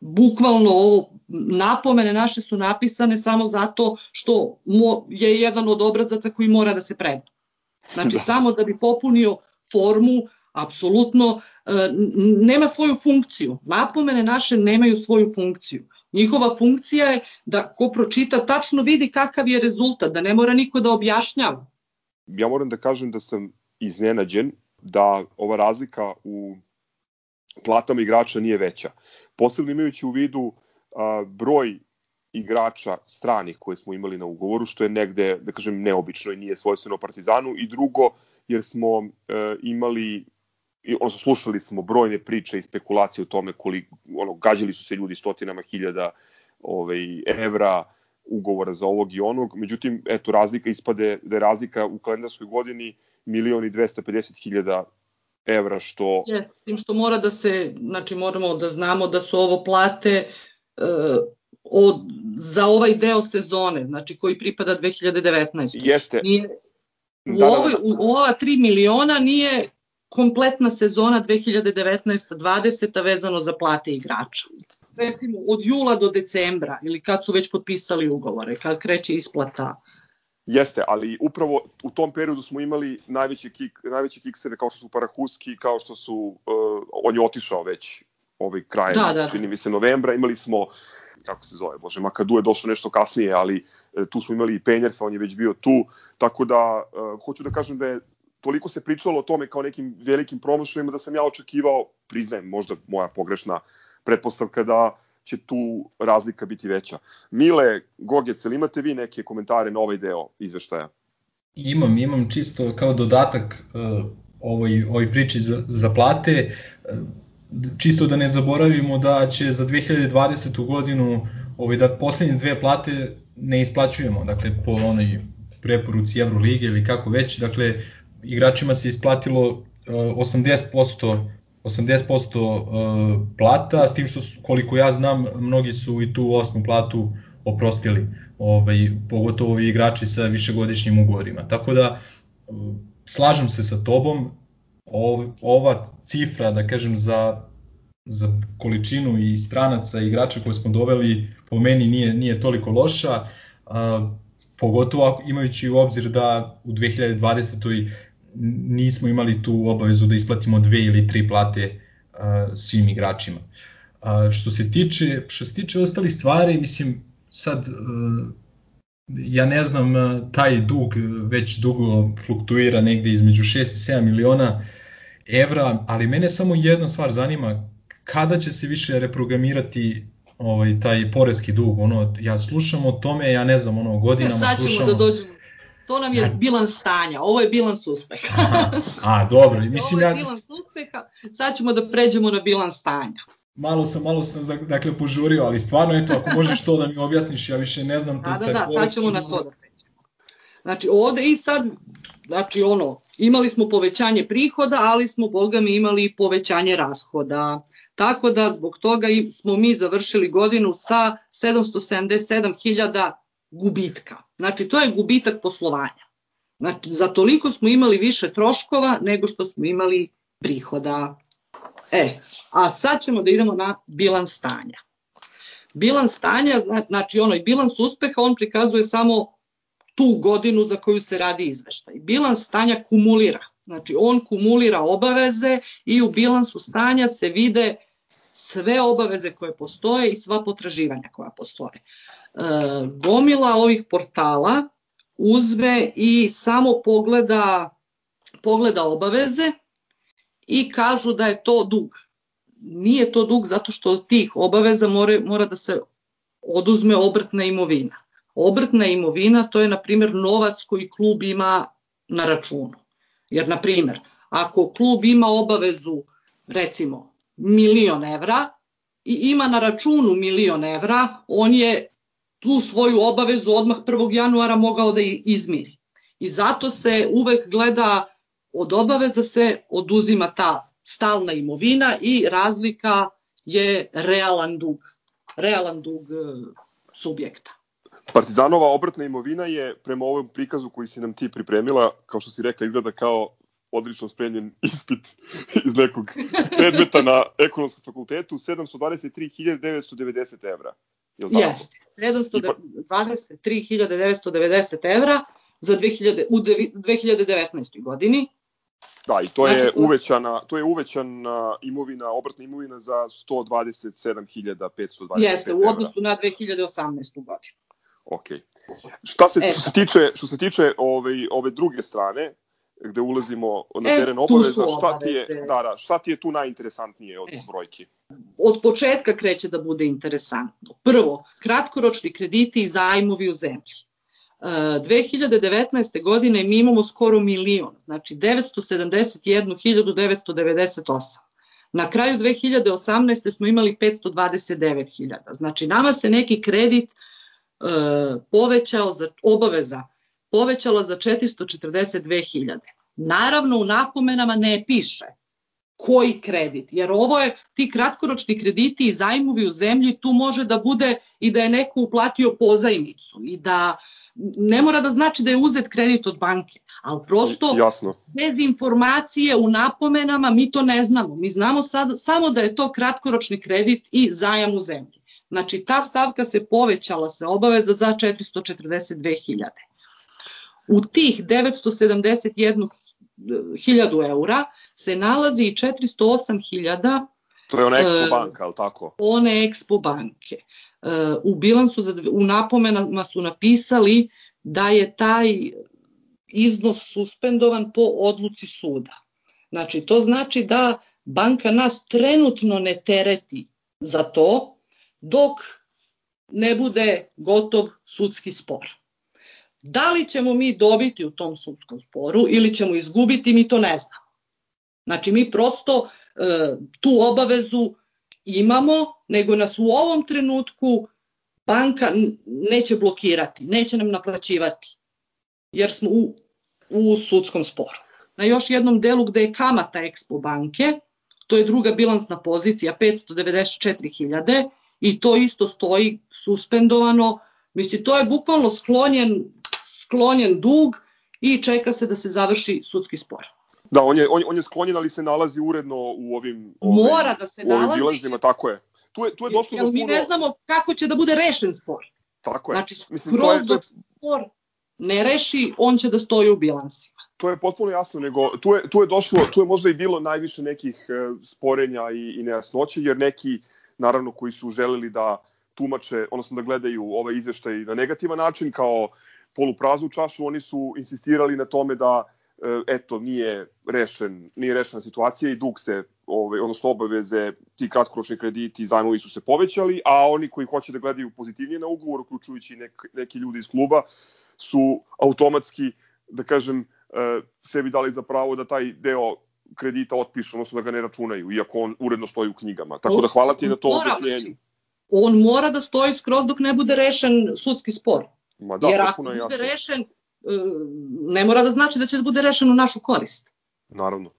bukvalno ovo napomene naše su napisane samo zato što mo, je jedan od obrazaca koji mora da se preda. Znači da. samo da bi popunio formu, apsolutno e, nema svoju funkciju. Napomene naše nemaju svoju funkciju. Njihova funkcija je da ko pročita tačno vidi kakav je rezultat, da ne mora niko da objašnjava. Ja moram da kažem da sam iznenađen da ova razlika u platama igrača nije veća. Posebno imajući u vidu a, broj igrača stranih koje smo imali na ugovoru, što je negde, da kažem, neobično i nije svojstveno Partizanu, i drugo, jer smo e, imali odnosno slušali smo brojne priče i spekulacije o tome koliko, ono, gađali su se ljudi stotinama hiljada ovaj, evra ugovora za ovog i onog, međutim, eto, razlika ispade da je razlika u kalendarskoj godini milion i 250 hiljada evra, što... Je, tim što mora da se, znači moramo da znamo da su ovo plate uh, od, za ovaj deo sezone, znači koji pripada 2019. Jeste. Nije, u, da, da, da. Ovoj, u ova 3 miliona nije kompletna sezona 2019-20 vezano za plate igrača. Recimo od jula do decembra ili kad su već potpisali ugovore, kad kreće isplata Jeste, ali upravo u tom periodu smo imali najveći kik, najveći kiksere kao što su Parahuski, kao što su, uh, on je otišao već ovaj kraj, da, da, da. čini mi se novembra, imali smo kako se zove, bože, Makadu je došao nešto kasnije, ali e, tu smo imali i Penjersa, on je već bio tu, tako da e, hoću da kažem da je toliko se pričalo o tome kao nekim velikim promošajima da sam ja očekivao, priznajem, možda moja pogrešna pretpostavka da će tu razlika biti veća. Mile, Gogec, ili imate vi neke komentare na ovaj deo izveštaja? Imam, imam čisto kao dodatak uh, ovoj, ovoj priči za, za plate. Uh, čisto da ne zaboravimo da će za 2020. godinu ovaj, da poslednje dve plate ne isplaćujemo, dakle po onoj preporuci Evrolige ili kako već, dakle igračima se isplatilo uh, 80% 80% uh, plata, s tim što su, koliko ja znam, mnogi su i tu osmu platu oprostili, ovaj, pogotovo i igrači sa višegodišnjim ugovorima. Tako da, uh, slažem se sa tobom, ova cifra, da kažem, za, za količinu i stranaca i igrača koje smo doveli, po meni nije, nije toliko loša, a, pogotovo imajući u obzir da u 2020 nismo imali tu obavezu da isplatimo dve ili tri plate uh, svim igračima. Uh, što se tiče što se tiče ostalih stvari, mislim sad uh, ja ne znam taj dug već dugo fluktuira negde između 6 i 7 miliona evra, ali mene samo jedna stvar zanima kada će se više reprogramirati ovaj taj poreski dug? Ono ja slušam o tome ja ne znam ono godinama slušam sad ćemo da dođemo To nam je bilans stanja, ovo je bilans uspeha. Aha. A, dobro. Mislim, ovo je bilans uspeha, sad ćemo da pređemo na bilans stanja. Malo sam, malo sam dakle, požurio, ali stvarno, eto, ako možeš to da mi objasniš, ja više ne znam. Da, da, da, sad ćemo na to da pređemo. Znači, ovde i sad, znači, ono, imali smo povećanje prihoda, ali smo, boga mi, imali i povećanje rashoda. Tako da, zbog toga smo mi završili godinu sa 777.000 gubitka. Znači, to je gubitak poslovanja. Znači, za toliko smo imali više troškova nego što smo imali prihoda. E, a sad ćemo da idemo na bilans stanja. Bilans stanja, znači onoj bilans uspeha, on prikazuje samo tu godinu za koju se radi izveštaj. Bilans stanja kumulira. Znači, on kumulira obaveze i u bilansu stanja se vide sve obaveze koje postoje i sva potraživanja koja postoje. E, gomila ovih portala uzme i samo pogleda, pogleda obaveze i kažu da je to dug. Nije to dug zato što od tih obaveza mora, mora da se oduzme obrtna imovina. Obrtna imovina to je, na primjer, novac koji klub ima na računu. Jer, na primjer, ako klub ima obavezu, recimo, milion evra i ima na računu milion evra, on je tu svoju obavezu odmah 1. januara mogao da izmiri. I zato se uvek gleda od obaveza se oduzima ta stalna imovina i razlika je realan dug, realan dug e, subjekta. Partizanova obrtna imovina je prema ovom prikazu koji si nam ti pripremila, kao što si rekla, izgleda kao odlično spremljen ispit iz nekog predmeta na ekonomskom fakultetu, 723.990 evra. Jeste, 723.990 evra za 2000, u 2019. godini. Da, i to je znači, uvećana, to je uvećana imovina, obratna imovina za 127.520. Jeste, u odnosu na 2018. godinu. Ok. Šta se, e. što se tiče, što se tiče ove, ove druge strane, gde ulazimo na e, teren obaveza, šta ti, je, da, da, šta ti je tu najinteresantnije od e. brojki? Od početka kreće da bude interesantno. Prvo, kratkoročni krediti i zajmovi u zemlji. 2019. godine mi imamo skoro milion, znači 971.998. Na kraju 2018. smo imali 529.000. Znači nama se neki kredit e, povećao za obaveza povećala za 442.000. Naravno u napomenama ne piše koji kredit, jer ovo je ti kratkoročni krediti i zajmovi u zemlji, tu može da bude i da je neko uplatio pozajmicu i da ne mora da znači da je uzet kredit od banke, ali prosto Jasno. bez informacije u napomenama mi to ne znamo. Mi znamo sad, samo da je to kratkoročni kredit i zajam u zemlji. Znači ta stavka se povećala se obaveza za 442.000. U tih 971.000 eura se nalazi i 408.000 To je ona Expo banka, ali tako? One Expo banke. U bilansu, u napomenama su napisali da je taj iznos suspendovan po odluci suda. Znači, to znači da banka nas trenutno ne tereti za to, dok ne bude gotov sudski spor. Da li ćemo mi dobiti u tom sudskom sporu ili ćemo izgubiti, mi to ne znamo. Znači mi prosto e, tu obavezu imamo, nego nas u ovom trenutku banka neće blokirati, neće nam naplaćivati, jer smo u, u sudskom sporu. Na još jednom delu gde je kamata Expo banke, to je druga bilansna pozicija, 594.000 i to isto stoji suspendovano, Mislim, to je bukvalno sklonjen sklonjen dug i čeka se da se završi sudski spor. Da, on je, on, on je sklonjen, ali se nalazi uredno u ovim, ovim Mora da se nalazi. Bilazima, tako je. Tu je, tu je došlo do puno... mi ne znamo kako će da bude rešen spor. Tako je. Znači, Mislim, kroz to je, dok spor ne reši, on će da stoji u bilansima. To je potpuno jasno, nego tu je, tu je došlo, tu je možda i bilo najviše nekih e, sporenja i, i nejasnoće, jer neki, naravno, koji su želeli da tumače, odnosno da gledaju ovaj izveštaj na negativan način, kao polupraznu čašu, oni su insistirali na tome da e, eto nije rešen nije rešena situacija i dug se ovaj odnosno obaveze ti kratkoročni krediti i zajmovi su se povećali a oni koji hoće da gledaju pozitivnije na ugovor uključujući nek, neki ljudi iz kluba su automatski da kažem e, sebi dali za pravo da taj deo kredita otpišu, odnosno da ga ne računaju, iako on uredno stoji u knjigama. Tako da hvala ti na to objašnjenju. On mora da stoji skroz dok ne bude rešen sudski spor. Ma da, Jer ako bude jasno. rešen, e, ne mora da znači da će da bude rešen u našu korist. Naravno.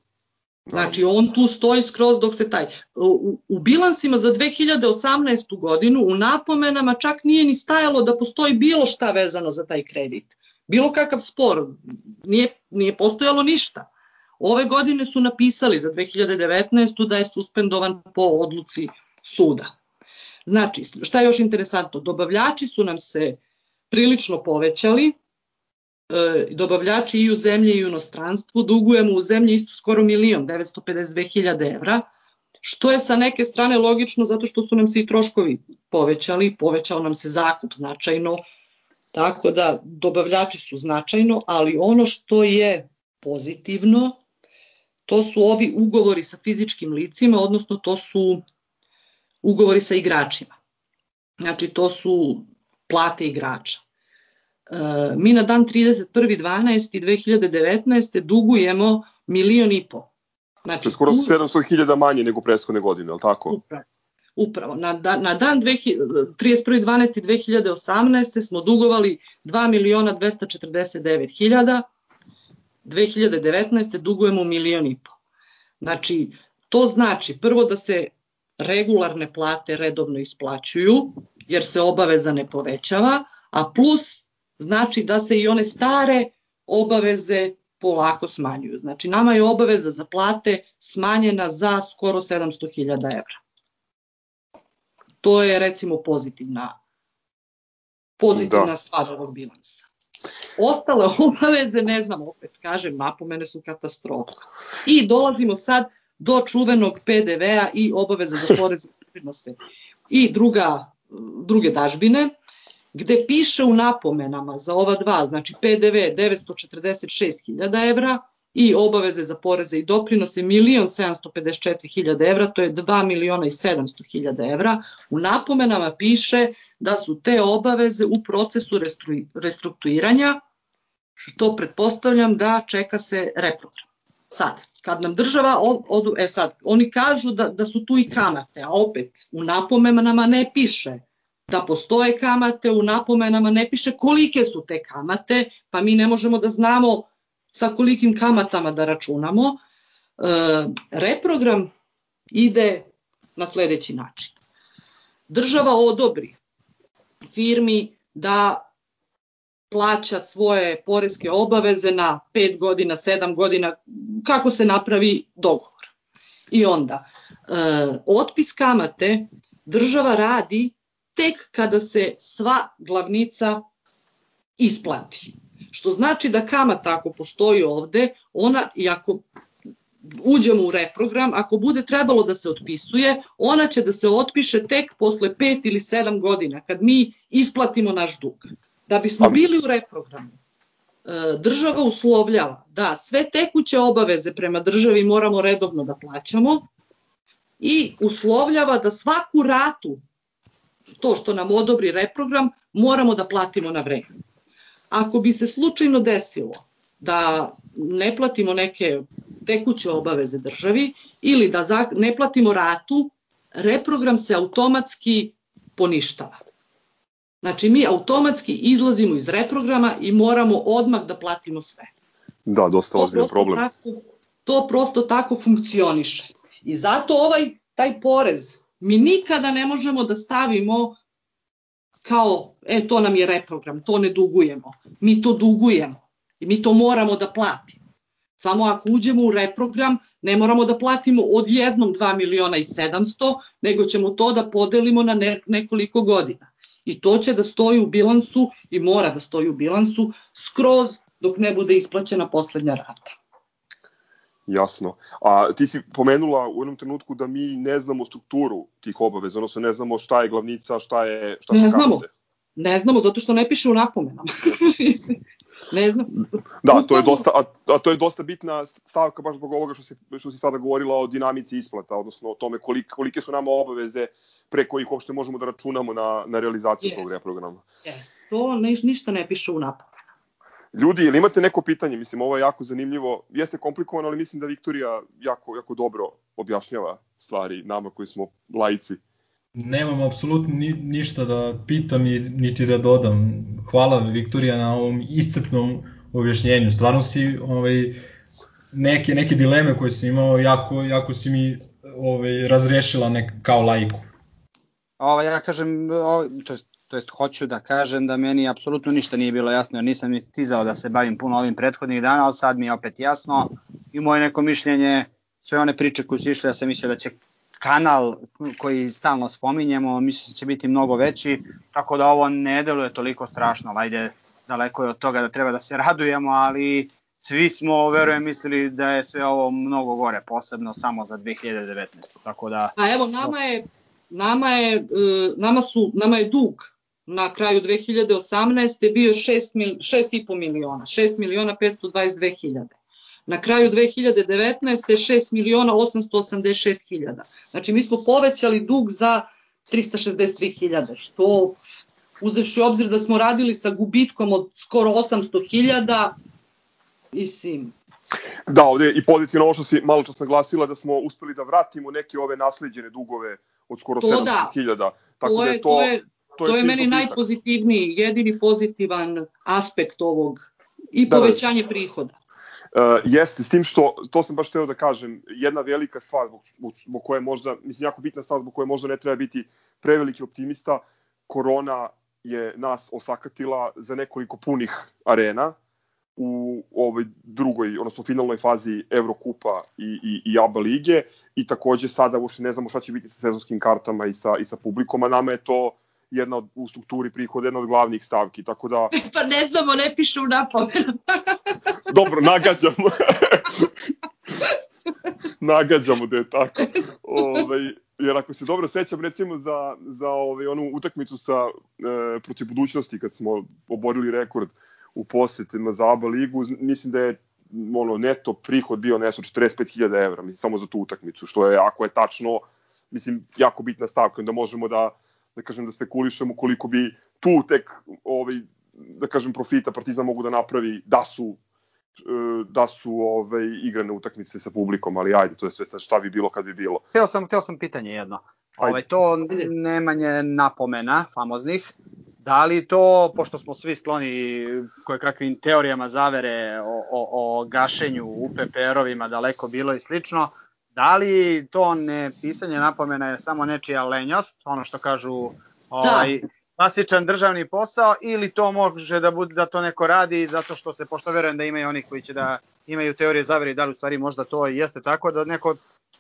Naravno. Znači, on tu stoji skroz dok se taj... U, u bilansima za 2018. godinu u napomenama čak nije ni stajalo da postoji bilo šta vezano za taj kredit. Bilo kakav spor. Nije, nije postojalo ništa. Ove godine su napisali za 2019. da je suspendovan po odluci suda. Znači, šta je još interesantno? Dobavljači su nam se prilično povećali, e, dobavljači i u zemlji i u inostranstvu, dugujemo u zemlji isto skoro milion, 952 hiljade evra, što je sa neke strane logično zato što su nam se i troškovi povećali, povećao nam se zakup značajno, tako da dobavljači su značajno, ali ono što je pozitivno, to su ovi ugovori sa fizičkim licima, odnosno to su ugovori sa igračima. Znači to su plate igrača. E, mi na dan 31.12.2019. dugujemo milion i po. Znači, skoro 700.000 manje nego prethodne godine, je li tako? Upravo. Upravo. Na, da, na dan 31.12.2018. smo dugovali 2 miliona 249 hiljada, 2019. dugujemo milion i po. Znači, to znači prvo da se regularne plate redovno isplaćuju, jer se obaveza ne povećava, a plus znači da se i one stare obaveze polako smanjuju. Znači, nama je obaveza za plate smanjena za skoro 700.000 evra. To je, recimo, pozitivna, pozitivna da. stvar ovog bilansa. Ostale obaveze, ne znam, opet kažem, napomene su katastrofa. I dolazimo sad do čuvenog PDV-a i obaveza za porez i I druga, druge dažbine, gde piše u napomenama za ova dva, znači PDV 946.000 evra i obaveze za poreze i doprinose 1.754.000 evra, to je 2 miliona i 700.000 evra. U napomenama piše da su te obaveze u procesu restrukturiranja, što pretpostavljam da čeka se reprogram. Sad, kad nam država odu, e sad, oni kažu da, da su tu i kamate, a opet u napomenama ne piše da postoje kamate, u napomenama ne piše kolike su te kamate, pa mi ne možemo da znamo sa kolikim kamatama da računamo. E, reprogram ide na sledeći način. Država odobri firmi da plaća svoje poreske obaveze na 5 godina, 7 godina, kako se napravi dogovor. I onda, e, otpis kamate država radi tek kada se sva glavnica isplati. Što znači da kamata ako postoji ovde, ona i ako uđemo u reprogram, ako bude trebalo da se otpisuje, ona će da se otpiše tek posle 5 ili 7 godina, kad mi isplatimo naš dug. Da bismo bili u reprogramu, e, država uslovljava da sve tekuće obaveze prema državi moramo redovno da plaćamo i uslovljava da svaku ratu to što nam odobri reprogram, moramo da platimo na vreme. Ako bi se slučajno desilo da ne platimo neke tekuće obaveze državi ili da ne platimo ratu, reprogram se automatski poništava. Znači mi automatski izlazimo iz reprograma i moramo odmah da platimo sve. Da, dosta ozbiljan problem. Tako, to prosto tako funkcioniše. I zato ovaj taj porez mi nikada ne možemo da stavimo kao, e, to nam je reprogram, to ne dugujemo. Mi to dugujemo i mi to moramo da platimo. Samo ako uđemo u reprogram, ne moramo da platimo odjednom 2 miliona i 700, nego ćemo to da podelimo na ne, nekoliko godina. I to će da stoji u bilansu i mora da stoji u bilansu skroz dok ne bude isplaćena poslednja rata. Jasno. A ti si pomenula u jednom trenutku da mi ne znamo strukturu tih obaveza, odnosno ne znamo šta je glavnica, šta je šta ne znamo. Kamate. Ne znamo, zato što ne piše u napomenama. ne znam. Da, to je dosta, a, a to je dosta bitna stavka baš zbog ovoga što si, što si sada govorila o dinamici isplata, odnosno o tome kolik, kolike su nama obaveze pre kojih uopšte možemo da računamo na, na realizaciju yes. tog reprograma. Yes. To ne, ništa ne piše u napomenama. Ljudi, ili imate neko pitanje? Mislim, ovo je jako zanimljivo. Jeste komplikovano, ali mislim da Viktorija jako, jako dobro objašnjava stvari nama koji smo lajci. Nemam apsolutno ni, ništa da pitam i niti da dodam. Hvala Viktorija na ovom iscrpnom objašnjenju. Stvarno si ovaj, neke, neke dileme koje sam imao, jako, jako si mi ovaj, razrešila nek, kao lajku. Ovo, ja kažem, ovo, to je to jest hoću da kažem da meni apsolutno ništa nije bilo jasno, jer nisam ni stizao da se bavim puno ovim prethodnih dana, ali sad mi je opet jasno i moje neko mišljenje, sve one priče koje su išle, ja sam mislio da će kanal koji stalno spominjemo, mislim da će biti mnogo veći, tako da ovo ne deluje toliko strašno, ajde, daleko je od toga da treba da se radujemo, ali svi smo, verujem, mislili da je sve ovo mnogo gore, posebno samo za 2019. Tako da... A evo, nama je, nama je, e, nama su, nama je dug na kraju 2018. bio 6,5 miliona, 6 miliona 522 hiljade. Na kraju 2019. 6 miliona 886 hiljada. Znači mi smo povećali dug za 363 hiljade, što uzevši obzir da smo radili sa gubitkom od skoro 800 hiljada, mislim, Da, ovde i pozitivno ovo što si malo čas naglasila da smo uspeli da vratimo neke ove nasleđene dugove od skoro 700.000. Da. Tako to da je to, to je to je, to je meni najpozitivniji, jedini pozitivan aspekt ovog i da, da. povećanje da, prihoda. Uh, jeste, s tim što, to sam baš teo da kažem, jedna velika stvar zbog, zbog koje možda, mislim, jako bitna stvar zbog koje možda ne treba biti preveliki optimista, korona je nas osakatila za nekoliko punih arena, u ovoj drugoj, odnosno finalnoj fazi Evrokupa i, i, i ABA lige i takođe sada uopšte ne znamo šta će biti sa sezonskim kartama i sa, i sa publikom, a nama je to jedna od, u strukturi prihoda jedna od glavnih stavki, tako da... Pa ne znamo, ne piše u napomenu. Dobro, nagađamo. nagađamo da je tako. Ove, ovaj, jer ako se dobro sećam recimo za, za ovaj, onu utakmicu sa e, protiv budućnosti kad smo oborili rekord u posetima za ABA ligu, mislim da je ono, neto prihod bio nešto 45.000 evra, mislim, samo za tu utakmicu, što je, ako je tačno, mislim, jako bitna stavka, onda možemo da, da kažem, da spekulišemo koliko bi tu tek, ovaj, da kažem, profita Partizan mogu da napravi da su e, da su ove igrane utakmice sa publikom, ali ajde, to je sve šta bi bilo kad bi bilo. Hteo sam, hteo sam pitanje jedno. Ove, ovaj, to nemanje napomena famoznih, Da li to, pošto smo svi skloni koje kakvim teorijama zavere o, o, o gašenju UPPR-ovima daleko bilo i slično, da li to ne pisanje napomena je samo nečija lenjost, ono što kažu ovaj, da. klasičan državni posao, ili to može da bude da to neko radi zato što se, pošto verujem da imaju oni koji će da imaju teorije zavere da li u stvari možda to jeste tako, da neko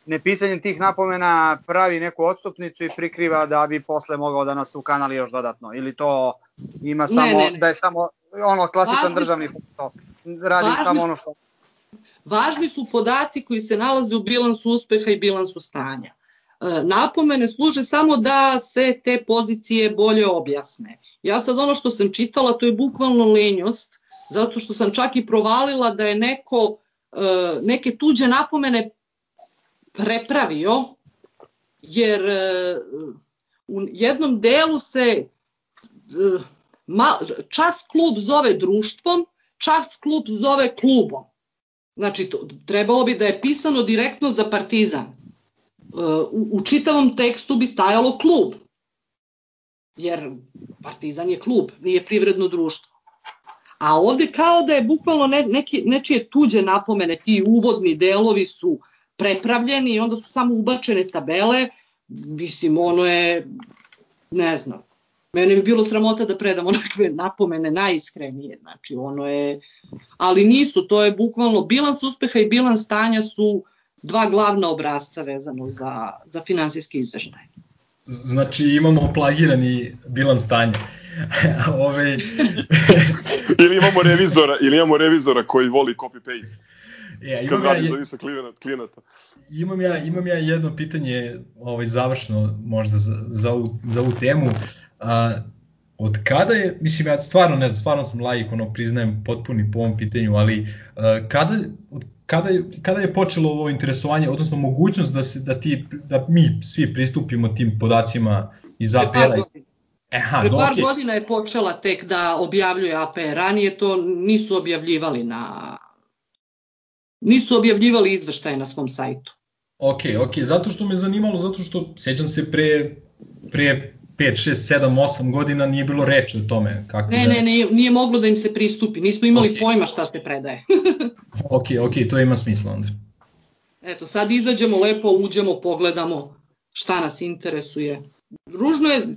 nepisanjem tih napomena pravi neku odstupnicu i prikriva da bi posle mogao da nas ukanali još dodatno ili to ima samo ne, ne, ne. da je samo ono klasičan važni, državni posao radi samo ono što Važni su podaci koji se nalaze u bilansu uspeha i bilansu stanja. E, napomene služe samo da se te pozicije bolje objasne. Ja sad ono što sam čitala, to je bukvalno lenjost, zato što sam čak i provalila da je neko e, neke tuđe napomene prepravio, jer e, u jednom delu se e, čas klub zove društvom, čas klub zove klubom. Znači, to, trebalo bi da je pisano direktno za Partizan. E, u, u čitavom tekstu bi stajalo klub. Jer Partizan je klub, nije privredno društvo. A ovde kao da je bukvalno ne, neki, nečije tuđe napomene, ti uvodni delovi su uh, prepravljeni i onda su samo ubačene tabele, mislim, ono je, ne znam, mene bi bilo sramota da predam onakve napomene najiskrenije, znači ono je, ali nisu, to je bukvalno bilans uspeha i bilans stanja su dva glavna obrazca vezano za, za finansijski izveštaj. Znači imamo plagirani bilans stanja. Ove... ili imamo revizora, ili imamo revizora koji voli copy paste. Ja, imam ja, je, za klijenata. Imam ja, imam ja jedno pitanje ovaj, završno možda za, za, ovu, za ovu temu. A, od kada je, mislim ja stvarno ne znam, stvarno sam lajik, ono priznajem potpuni po ovom pitanju, ali a, kada, od kada je, kada je počelo ovo interesovanje, odnosno mogućnost da se da ti da mi svi pristupimo tim podacima iz APR-a? Aha, Pre par godina je počela tek da objavljuje APR, ranije to nisu objavljivali na nisu objavljivali izveštaje na svom sajtu. Ok, ok, zato što me zanimalo, zato što sećam se pre, pre 5, 6, 7, 8 godina nije bilo reči o tome. Kako ne, da... ne, ne, nije moglo da im se pristupi, nismo imali okay. pojma šta se predaje. ok, ok, to ima smisla onda. Eto, sad izađemo lepo, uđemo, pogledamo šta nas interesuje. Ružno je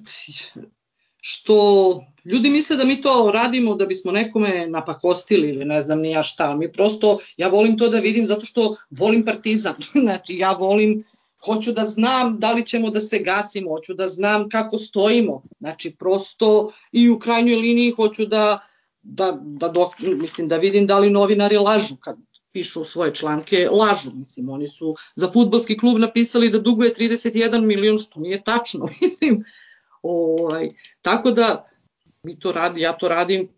što ljudi misle da mi to radimo da bismo nekome napakostili ili ne znam ni ja šta. Mi prosto, ja volim to da vidim zato što volim partizan. znači ja volim, hoću da znam da li ćemo da se gasimo, hoću da znam kako stojimo. Znači prosto i u krajnjoj liniji hoću da, da, da dok, mislim da vidim da li novinari lažu kad pišu svoje članke, lažu. Mislim, oni su za futbalski klub napisali da duguje 31 milion, što nije tačno. Mislim, ovaj, tako da mi to radi, ja to radim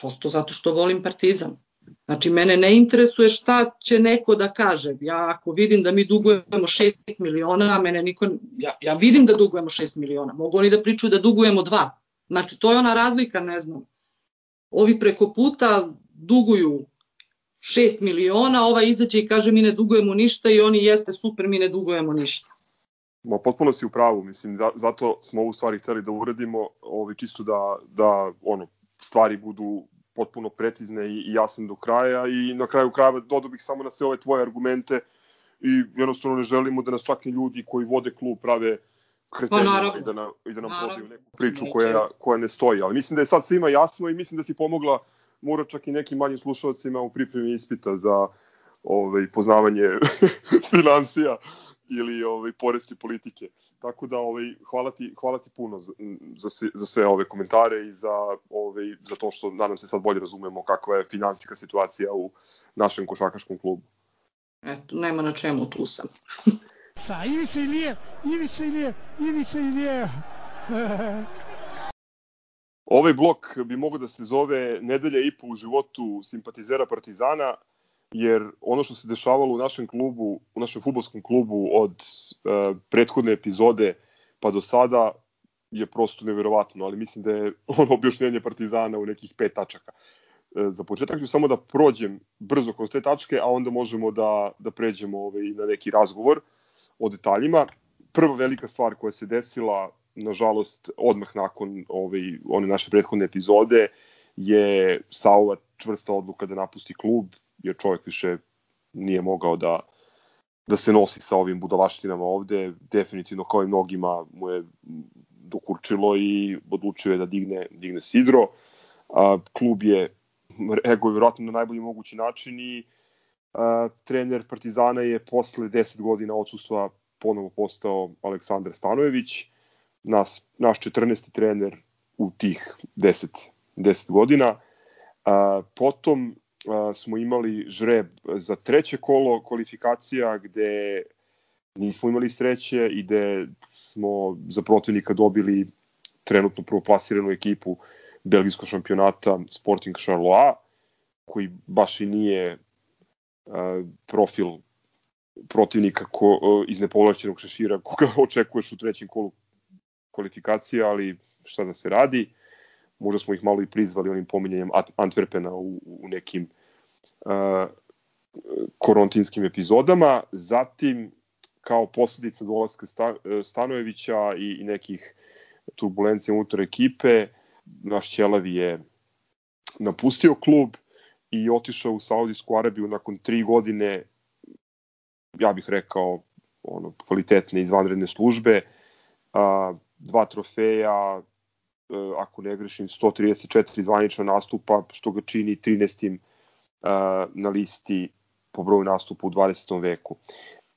prosto zato što volim partizan. Znači, mene ne interesuje šta će neko da kaže. Ja ako vidim da mi dugujemo 6 miliona, a mene niko, ja, ja vidim da dugujemo 6 miliona. Mogu oni da pričaju da dugujemo 2. Znači, to je ona razlika, ne znam. Ovi preko puta duguju 6 miliona, ova izađe i kaže mi ne dugujemo ništa i oni jeste super, mi ne dugujemo ništa. Ma potpuno si u pravu, mislim, za, zato smo ovu stvari hteli da uradimo, ovaj, čisto da, da ono, stvari budu potpuno precizne i, i jasne do kraja i na kraju krajeva dodao bih samo na sve ove tvoje argumente i jednostavno ne želimo da nas čak i ljudi koji vode klub prave kretenima pa, i da, na, i da nam naravno. neku priču koja, koja ne stoji. Ali mislim da je sad svima jasno i mislim da si pomogla mora čak i nekim manjim slušalcima u pripremi ispita za ovaj, poznavanje financija ili ovaj poreske politike. Tako da ovaj hvala ti hvala ti puno za za sve, za sve ove komentare i za ovaj za to što nadam se sad bolje razumemo kakva je finansijska situacija u našem košarkaškom klubu. Eto, nema na čemu tu sam. Sa Ivica Ilije, Ivica Ilije, Ivica Ilije. Ovaj blok bi mogao da se zove nedelja i po u životu simpatizera Partizana, jer ono što se dešavalo u našem klubu, u našem futbolskom klubu od uh, prethodne epizode pa do sada je prosto neverovatno, ali mislim da je ono objašnjenje Partizana u nekih pet tačaka. E, za početak ću samo da prođem brzo kroz te tačke, a onda možemo da, da pređemo ovaj, na neki razgovor o detaljima. Prva velika stvar koja se desila, nažalost, odmah nakon ovaj, one naše prethodne epizode, je Saova čvrsta odluka da napusti klub, jer čovjek više nije mogao da da se nosi sa ovim budalaštinama ovde, definitivno kao i mnogima mu je dokurčilo i odlučio je da digne, digne sidro. A, klub je reaguje vjerojatno na najbolji mogući način i a, trener Partizana je posle 10 godina odsustva ponovo postao Aleksandar Stanojević, nas, naš 14. trener u tih 10, 10 godina. A, potom smo imali žreb za treće kolo kvalifikacija gde nismo imali sreće i gde smo za protivnika dobili trenutno prvoplasiranu ekipu belgijskog šampionata Sporting Charleroi, koji baš i nije profil protivnika ko, iz nepovlašćenog šešira koga očekuješ u trećem kolu kvalifikacije, ali šta da se radi. Uh, možda smo ih malo i prizvali onim pominjanjem Antwerpena u, u nekim uh, korontinskim epizodama. Zatim, kao posledica dolaska Stanojevića i, i nekih turbulencija unutar ekipe, naš Ćelavi je napustio klub i otišao u Saudijsku Arabiju nakon tri godine, ja bih rekao, ono, kvalitetne izvanredne službe, a, dva trofeja, ako ne grešim, 134 zvanična nastupa, što ga čini 13. E, na listi po broju nastupa u 20. veku.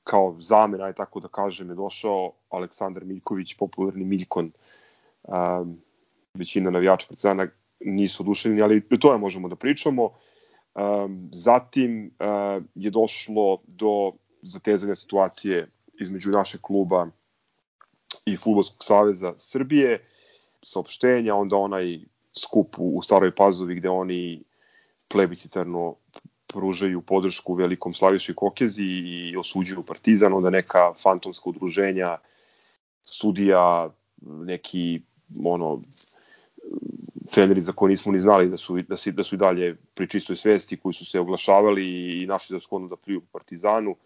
Kao zamena, aj tako da kažem, je došao Aleksandar Miljković, popularni Miljkon. E, većina navijača Partizana nisu oduševljeni, ali to je možemo da pričamo. Zatim je došlo do zatezanja situacije između našeg kluba i Futbolskog saveza Srbije saopštenja, onda onaj skup u Staroj Pazovi gde oni plebiscitarno pružaju podršku velikom Slaviši Kokezi i osuđuju Partizan, onda neka fantomska udruženja, sudija, neki ono treneri za koje nismo ni znali da su, da, su, da su i dalje pri čistoj svesti koji su se oglašavali i našli da shodno da pliju Partizanu.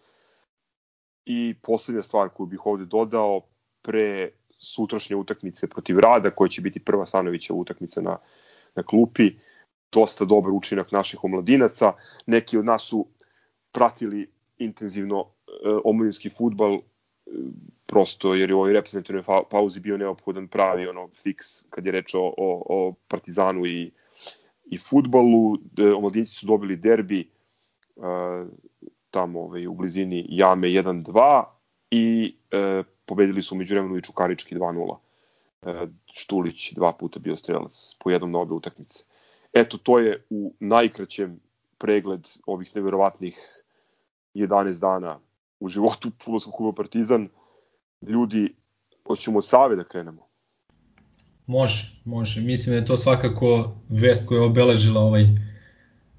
I poslednja stvar koju bih ovde dodao, pre sutrašnje utakmice protiv Rada, koja će biti prva Stanovića utakmica na, na klupi. Dosta dobar učinak naših omladinaca. Neki od nas su pratili intenzivno e, omladinski futbal e, prosto jer je u ovoj reprezentativnoj pauzi bio neophodan pravi ono fiks kad je reč o, o, o Partizanu i, i futbalu. E, omladinci su dobili derbi e, tamo ovaj, u blizini Jame 1-2 i e, pobedili su umeđu vremenu i Čukarički 2-0. E, Štulić dva puta bio strelac po jednom na obe utakmice. Eto, to je u najkraćem pregled ovih neverovatnih 11 dana u životu futbolskog kluba Partizan. Ljudi, hoćemo od Save da krenemo. Može, može. Mislim da je to svakako vest koja je obeležila ovaj,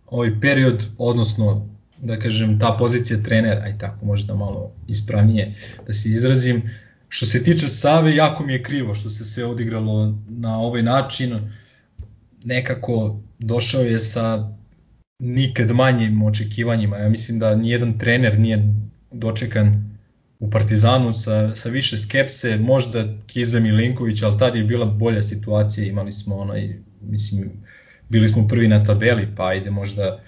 ovaj period, odnosno da kažem, ta pozicija trenera, aj tako možda malo ispravnije da se izrazim. Što se tiče Save, jako mi je krivo što se sve odigralo na ovaj način. Nekako došao je sa nikad manjim očekivanjima. Ja mislim da nijedan trener nije dočekan u Partizanu sa, sa više skepse, možda Kiza Milinković, ali tad je bila bolja situacija, imali smo onaj, mislim, bili smo prvi na tabeli, pa ajde možda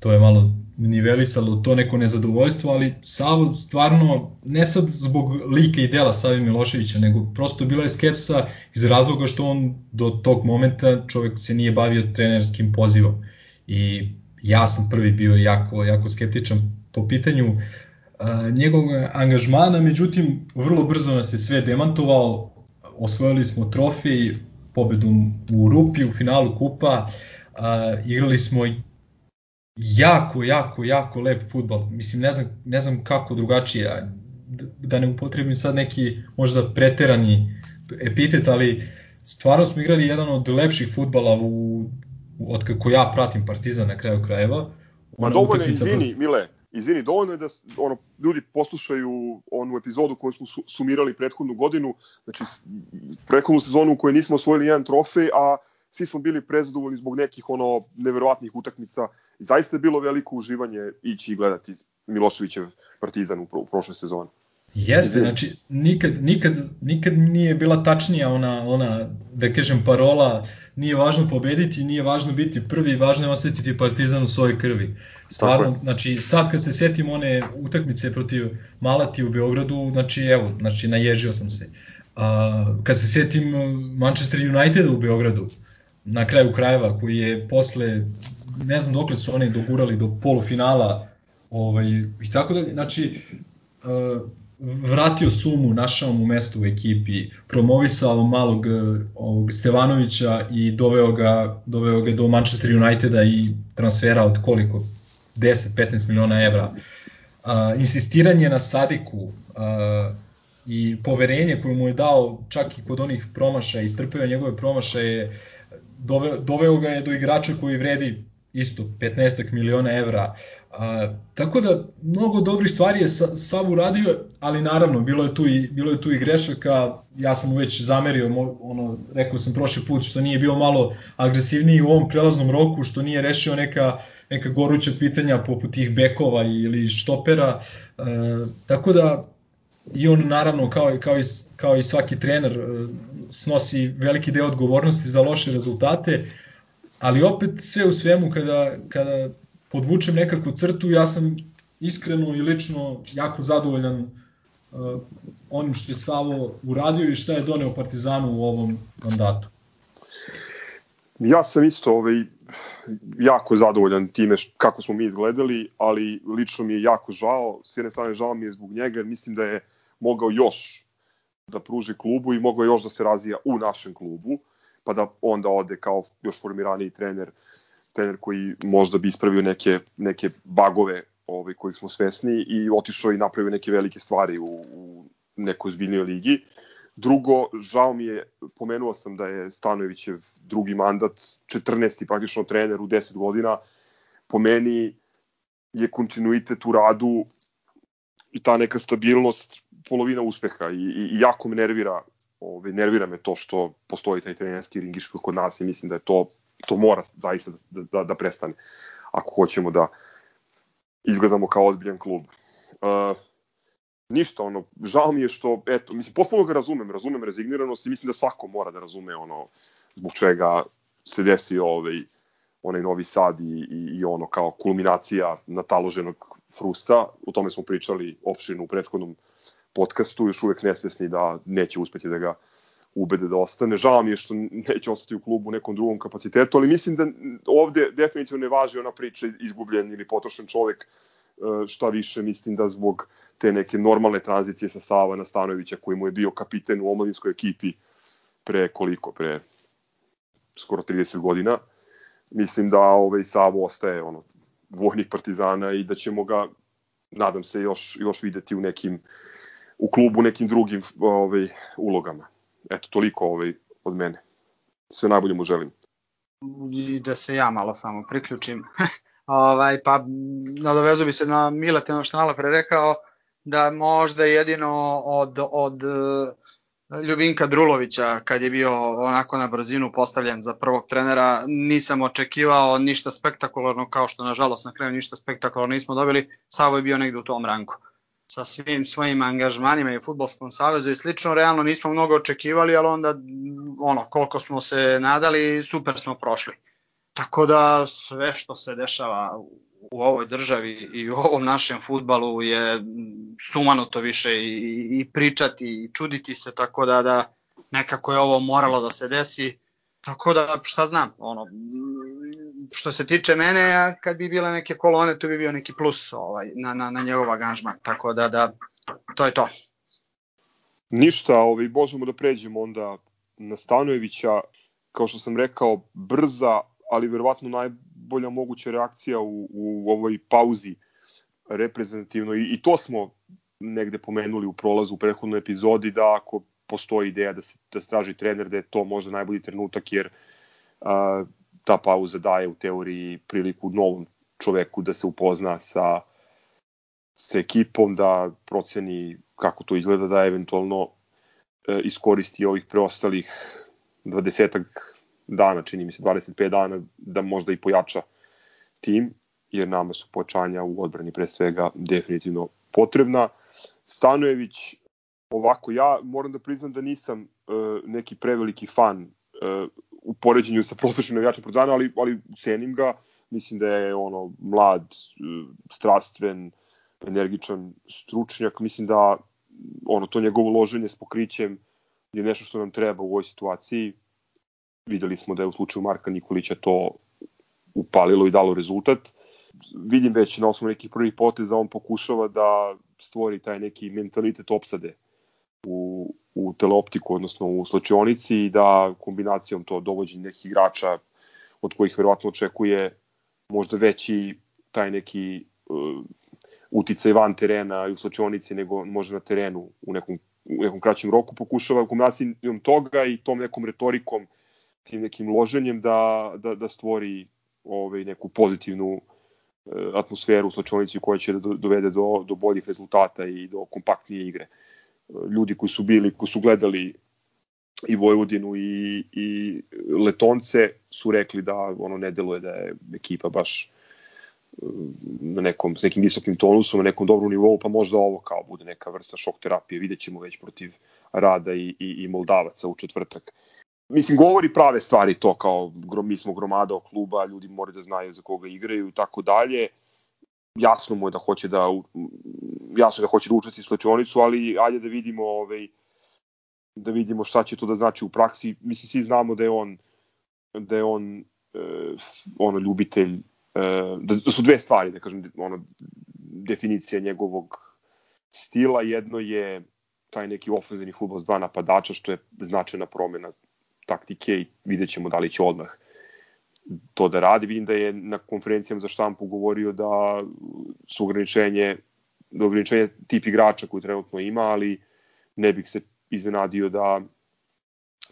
to je malo nivelisalo to neko nezadovoljstvo, ali Savo stvarno, ne sad zbog lika i dela Savi Miloševića, nego prosto bila je skepsa iz razloga što on do tog momenta čovjek se nije bavio trenerskim pozivom. i ja sam prvi bio jako, jako skeptičan po pitanju uh, njegovog angažmana, međutim vrlo brzo nas je sve demantovao, osvojili smo trofej, pobedom u Rupi u finalu kupa, uh, igrali smo jako, jako, jako lep futbal. Mislim, ne znam, ne znam kako drugačije, da ne upotrebim sad neki možda preterani epitet, ali stvarno smo igrali jedan od lepših futbala u, od kako ja pratim Partizan na kraju krajeva. Ma dovoljno izvini, Mile, izvini, dovoljno je da ono, ljudi poslušaju onu epizodu koju smo sumirali prethodnu godinu, znači prethodnu sezonu u kojoj nismo osvojili jedan trofej, a svi smo bili prezadovoljni zbog nekih ono neverovatnih utakmica. Zaista je bilo veliko uživanje ići i gledati Miloševićev Partizan u, pro, u prošloj sezoni. Jeste, znači nikad, nikad, nikad nije bila tačnija ona, ona, da kažem, parola nije važno pobediti, nije važno biti prvi, važno je osetiti Partizan u svojoj krvi. Stvarno, znači sad kad se setim one utakmice protiv Malati u Beogradu, znači evo, znači naježio sam se. A, kad se setim Manchester Uniteda u Beogradu, na kraju krajeva, koji je posle, ne znam dokle su oni dogurali do polufinala, ovaj, i tako da, znači, uh, vratio sumu, našao mu mesto u ekipi, promovisao malog ovog Stevanovića i doveo ga, doveo ga do Manchester Uniteda i transfera od koliko? 10-15 miliona evra. Uh, insistiranje na Sadiku i poverenje koje mu je dao čak i kod onih promašaja, istrpeo njegove promašaje, doveo, doveo ga je do igrača koji vredi isto 15 miliona evra. A, tako da mnogo dobrih stvari je Sav uradio, ali naravno bilo je tu i bilo je tu i grešaka. Ja sam mu već zamerio, ono rekao sam prošli put što nije bio malo agresivniji u ovom prelaznom roku, što nije rešio neka neka goruća pitanja poput tih bekova ili štopera. E, tako da i on naravno kao, kao, i, kao i svaki trener e, snosi veliki deo odgovornosti za loše rezultate, ali opet sve u svemu kada, kada podvučem nekakvu crtu, ja sam iskreno i lično jako zadovoljan uh, onim što je Savo uradio i šta je doneo Partizanu u ovom mandatu. Ja sam isto ovaj, jako zadovoljan time kako smo mi izgledali, ali lično mi je jako žao, s jedne strane žao mi je zbog njega, mislim da je mogao još da pruži klubu i mogao još da se razvija u našem klubu. Pa da onda ode kao još formiraniji trener, trener koji možda bi ispravio neke, neke bagove ovaj, kojih smo svesni i otišao i napravio neke velike stvari u, u nekoj zbiljnoj ligi. Drugo, žao mi je, pomenuo sam da je Stanojevićev drugi mandat, 14. praktično trener u 10 godina, po meni je kontinuitet u radu i ta neka stabilnost polovina uspeha i, i, jako me nervira ovaj, nervira me to što postoji taj trenerski ringiš kod nas i mislim da je to, to mora zaista da, da, da prestane ako hoćemo da izgledamo kao ozbiljan klub. Uh, ništa, ono, žao mi je što, eto, mislim, potpuno ga razumem, razumem rezigniranost i mislim da svako mora da razume ono, zbog čega se desi ovaj, onaj Novi Sad i, i, i ono kao kulminacija nataloženog frusta, o tome smo pričali opširno u prethodnom podcastu, još uvek nesvesni da neće uspeti da ga ubede da ostane. Žao mi je što neće ostati u klubu u nekom drugom kapacitetu, ali mislim da ovde definitivno ne važi ona priča izgubljen ili potrošen čovek, e, šta više mislim da zbog te neke normalne tranzicije sa Sava na Stanovića koji mu je bio kapiten u omladinskoj ekipi pre koliko, pre skoro 30 godina, mislim da ovaj Savo ostaje ono vojnik Partizana i da ćemo ga nadam se još još videti u nekim u klubu nekim drugim ovaj, ulogama. Eto, toliko ovaj, od mene. Sve najbolje mu želim. I da se ja malo samo priključim. ovaj, pa nadovezu bi se na Milete, ono što malo pre rekao, da možda jedino od, od Ljubinka Drulovića, kad je bio onako na brzinu postavljen za prvog trenera, nisam očekivao ništa spektakularno, kao što nažalost na kraju ništa spektakularno nismo dobili, Savo je bio negde u tom ranku sa svim svojim angažmanima i u Futbolskom savezu i slično, realno nismo mnogo očekivali, ali onda ono, koliko smo se nadali, super smo prošli. Tako da sve što se dešava u ovoj državi i u ovom našem futbalu je sumanuto više i, i pričati i čuditi se, tako da, da nekako je ovo moralo da se desi. Tako da, šta znam, ono, što se tiče mene, kad bi bile neke kolone, tu bi bio neki plus ovaj, na, na, na njegov aganžman. Tako da, da, to je to. Ništa, ovaj, možemo da pređemo onda na Stanojevića. Kao što sam rekao, brza, ali verovatno najbolja moguća reakcija u, u ovoj pauzi reprezentativno. I, i to smo negde pomenuli u prolazu u prethodnoj epizodi da ako postoji ideja da se da straži trener da je to možda najbolji trenutak jer a, ta pauza daje u teoriji priliku novom čoveku da se upozna sa sa ekipom, da proceni kako to izgleda, da eventualno e, iskoristi ovih preostalih 20 dana, čini mi se 25 dana, da možda i pojača tim, jer nama su pojačanja u odbrani pre svega definitivno potrebna. Stanojević, ovako, ja moram da priznam da nisam uh, neki preveliki fan uh, u poređenju sa prosečnim navijačem Partizana, ali, ali cenim ga, mislim da je ono mlad, uh, strastven, energičan stručnjak, mislim da ono to njegovo loženje s pokrićem je nešto što nam treba u ovoj situaciji. Videli smo da je u slučaju Marka Nikolića to upalilo i dalo rezultat. Vidim već na osnovu nekih prvih poteza on pokušava da stvori taj neki mentalitet opsade u, u teleoptiku, odnosno u slačionici i da kombinacijom to dovođenja nekih igrača od kojih verovatno očekuje možda veći taj neki uh, uticaj van terena i u slačionici nego možda na terenu u nekom, u nekom kraćem roku pokušava kombinacijom toga i tom nekom retorikom tim nekim loženjem da, da, da stvori ovaj, neku pozitivnu e, atmosferu u slačionici koja će da dovede do, do boljih rezultata i do kompaktnije igre. Ljudi koji su bili, koji su gledali i Vojvodinu i, i Letonce su rekli da ono ne deluje da je ekipa baš na nekom, s nekim visokim tonusom, na nekom dobrom nivou, pa možda ovo kao bude neka vrsta šok terapije, vidjet ćemo već protiv Rada i, i, i Moldavaca u četvrtak. Mislim, govori prave stvari to, kao mi smo gromada o kluba, ljudi moraju da znaju za koga igraju i tako dalje. Jasno mu je da hoće da, jasno da hoće da učesti slačionicu, ali ajde da vidimo ovaj, da vidimo šta će to da znači u praksi. Mislim, svi znamo da je on da je on e, ono ljubitelj E, da, su dve stvari, da kažem, ono, definicija njegovog stila. Jedno je taj neki ofenzivni futbol s dva napadača, što je značajna promena taktike i vidjet ćemo da li će odmah to da radi. Vidim da je na konferencijama za štampu govorio da su ograničenje, da ograničenje tip igrača koji trenutno ima, ali ne bih se iznenadio da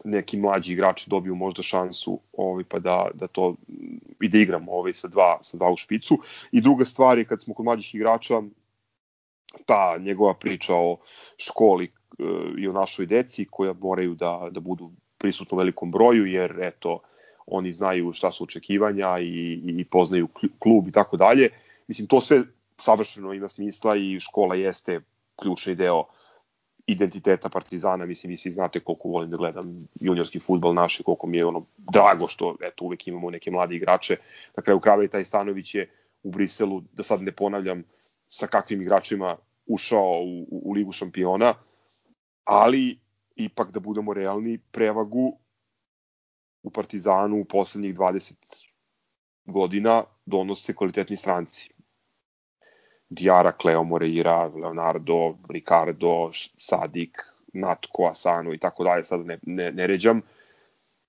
neki mlađi igrači dobiju možda šansu ovaj, pa da, da to i da igramo ovaj, sa, dva, sa dva u špicu. I druga stvar je kad smo kod mlađih igrača, ta njegova priča o školi e, i o našoj deci koja moraju da, da budu prisutno u velikom broju, jer eto, oni znaju šta su očekivanja i, i poznaju klub i tako dalje. Mislim, to sve savršeno ima smisla i škola jeste ključni deo identiteta Partizana, mislim, vi svi znate koliko volim da gledam juniorski futbal naše, koliko mi je ono drago što eto uvek imamo neke mlade igrače. Na kraju krava i taj Stanović je u Briselu, da sad ne ponavljam sa kakvim igračima ušao u, u, u Ligu šampiona, ali ipak da budemo realni, prevagu u Partizanu u poslednjih 20 godina donose kvalitetni stranci. Diara, Cleo Moreira, Leonardo, Ricardo, Sadik, Natko, Asano i tako dalje, sad ne, ne, ne ređam.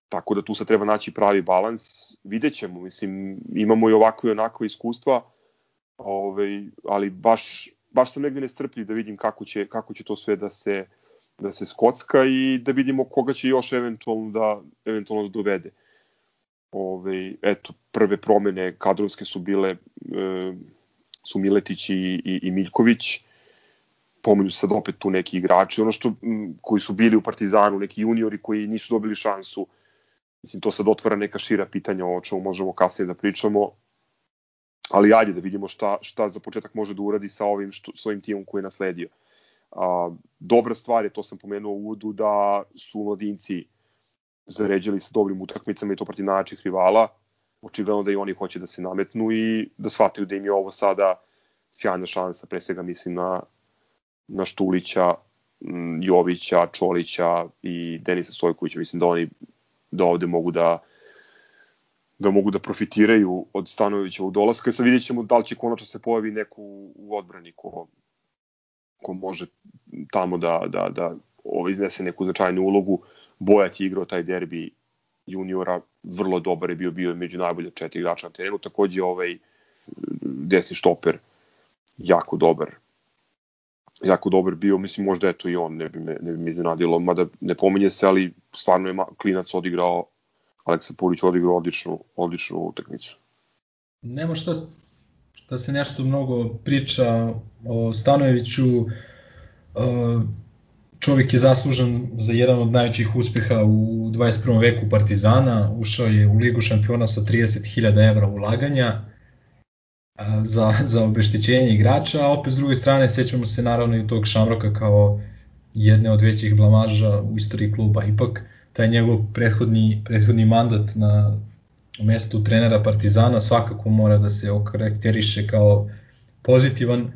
Tako da tu sad treba naći pravi balans. Videćemo, mislim, imamo i ovako i onako iskustva, ovaj, ali baš, baš sam negde nestrpljiv da vidim kako će, kako će to sve da se, da se skocka i da vidimo koga će još eventualno da, eventualno da dovede. Ove, eto, prve promene kadrovske su bile e, su Miletić i, i, i Miljković, pomenju sad opet tu neki igrači, ono što, m, koji su bili u Partizanu, neki juniori koji nisu dobili šansu, mislim, to sad otvara neka šira pitanja o čemu možemo kasnije da pričamo, ali ajde da vidimo šta, šta za početak može da uradi sa ovim, što, s ovim timom koji je nasledio. A, dobra stvar je, to sam pomenuo u uvodu, da su mladinci zaređali sa dobrim utakmicama i to protiv najjačih rivala, očigledno da i oni hoće da se nametnu i da shvataju da im je ovo sada sjajna šansa, pre svega mislim na, na Štulića, Jovića, Čolića i Denisa Stojkovića, mislim da oni da ovde mogu da da mogu da profitiraju od Stanovića u dolaska. Sad vidjet ćemo da li će konačno se pojavi neku u odbrani ko, ko može tamo da, da, da ovaj, iznese neku značajnu ulogu. Bojać je igrao taj derbi juniora, vrlo dobar je bio, bio je među najbolje četiri igrača na terenu, takođe ovaj desni štoper jako dobar jako dobar bio, mislim možda eto i on, ne bi me, ne bi me iznenadilo, mada ne pominje se, ali stvarno je klinac odigrao, Aleksa Purić odigrao odličnu, odličnu utakmicu. Nema šta, šta se nešto mnogo priča o Stanojeviću, čovjek je zaslužen za jedan od najvećih uspeha u 21. veku Partizana, ušao je u Ligu šampiona sa 30.000 evra ulaganja, za, za obeštećenje igrača, a opet s druge strane sećamo se naravno i tog Šamroka kao jedne od većih blamaža u istoriji kluba. Ipak taj njegov prethodni, prethodni mandat na mestu trenera Partizana svakako mora da se okarakteriše kao pozitivan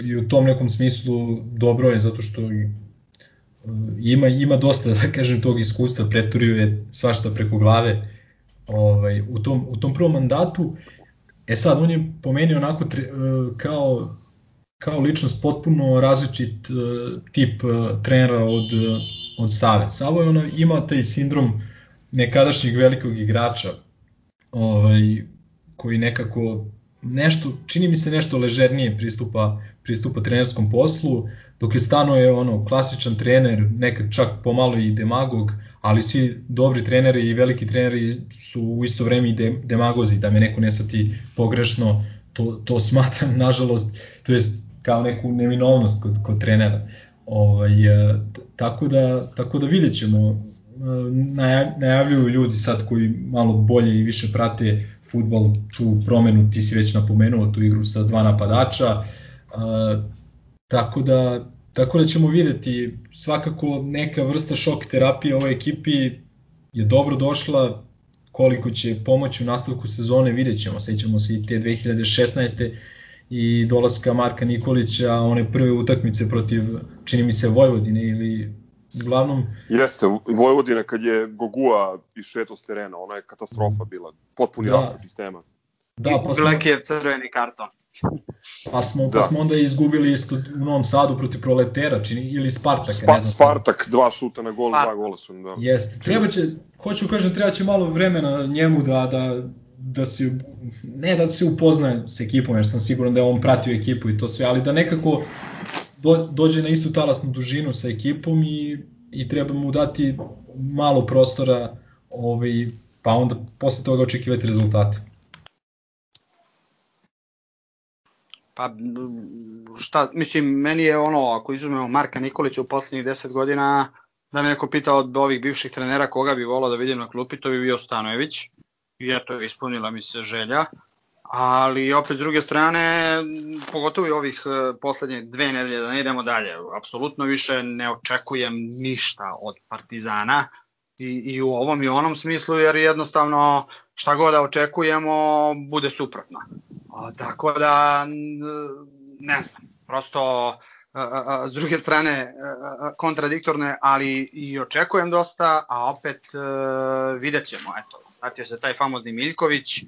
i u tom nekom smislu dobro je zato što ima ima dosta da kažem tog iskustva preturio je svašta preko glave ovaj u tom u tom prvom mandatu E sad, on je po meni onako tre, e, kao, kao ličnost potpuno različit uh, tip trenera od, od Save. Savo je ono, ima taj sindrom nekadašnjeg velikog igrača ovaj, koji nekako nešto, čini mi se nešto ležernije pristupa, pristupa trenerskom poslu, dok je Stano je ono klasičan trener, nekad čak pomalo i demagog, ali svi dobri treneri i veliki treneri su u isto vreme i de, demagozi, da me neko ne shvati pogrešno, to, to smatram nažalost, to jest kao neku neminovnost kod, kod trenera. Ovaj, e, tako, da, tako da vidjet ćemo, najavljuju ljudi sad koji malo bolje i više prate futbol, tu promenu, ti si već napomenuo tu igru sa dva napadača, uh, tako da tako da ćemo videti svakako neka vrsta šok terapije ovoj ekipi je dobro došla, koliko će pomoći u nastavku sezone vidjet ćemo, sećamo se i te 2016. i dolaska Marka Nikolića, one prve utakmice protiv, čini mi se, Vojvodine ili uglavnom... Jeste, Vojvodina kad je Gogua išeto s terena, ona je katastrofa bila, potpuni da. raspad sistema. Da, pa smo... Blekijev crveni karton. Pa smo, da. pa smo onda izgubili isto u Novom Sadu protiv Proletera, čini, ili Spartaka, Spa, ne znam. Spartak, dva šuta na gol, dva gola su, da. Jeste, treba će, hoću kažem, treba će malo vremena njemu da, da, da se, ne da se upoznaje s ekipom, jer sam siguran da je on pratio ekipu i to sve, ali da nekako do, dođe na istu talasnu dužinu sa ekipom i, i treba mu dati malo prostora ovaj, pa onda posle toga očekivati rezultate. Pa šta, mislim, meni je ono, ako izumemo Marka Nikolića u poslednjih 10 godina, da me neko pitao od ovih bivših trenera koga bi volao da vidim na klupi, to bi bio Stanojević. I eto, ispunila mi se želja ali opet s druge strane, pogotovo i ovih e, poslednje dve nedelje, da ne idemo dalje, apsolutno više ne očekujem ništa od Partizana i, i u ovom i onom smislu, jer jednostavno šta god da očekujemo bude suprotno. O, tako da, ne znam, prosto s druge strane kontradiktorno je, ali i očekujem dosta, a opet e, vidjet ćemo, eto, vratio se taj famozni Miljković,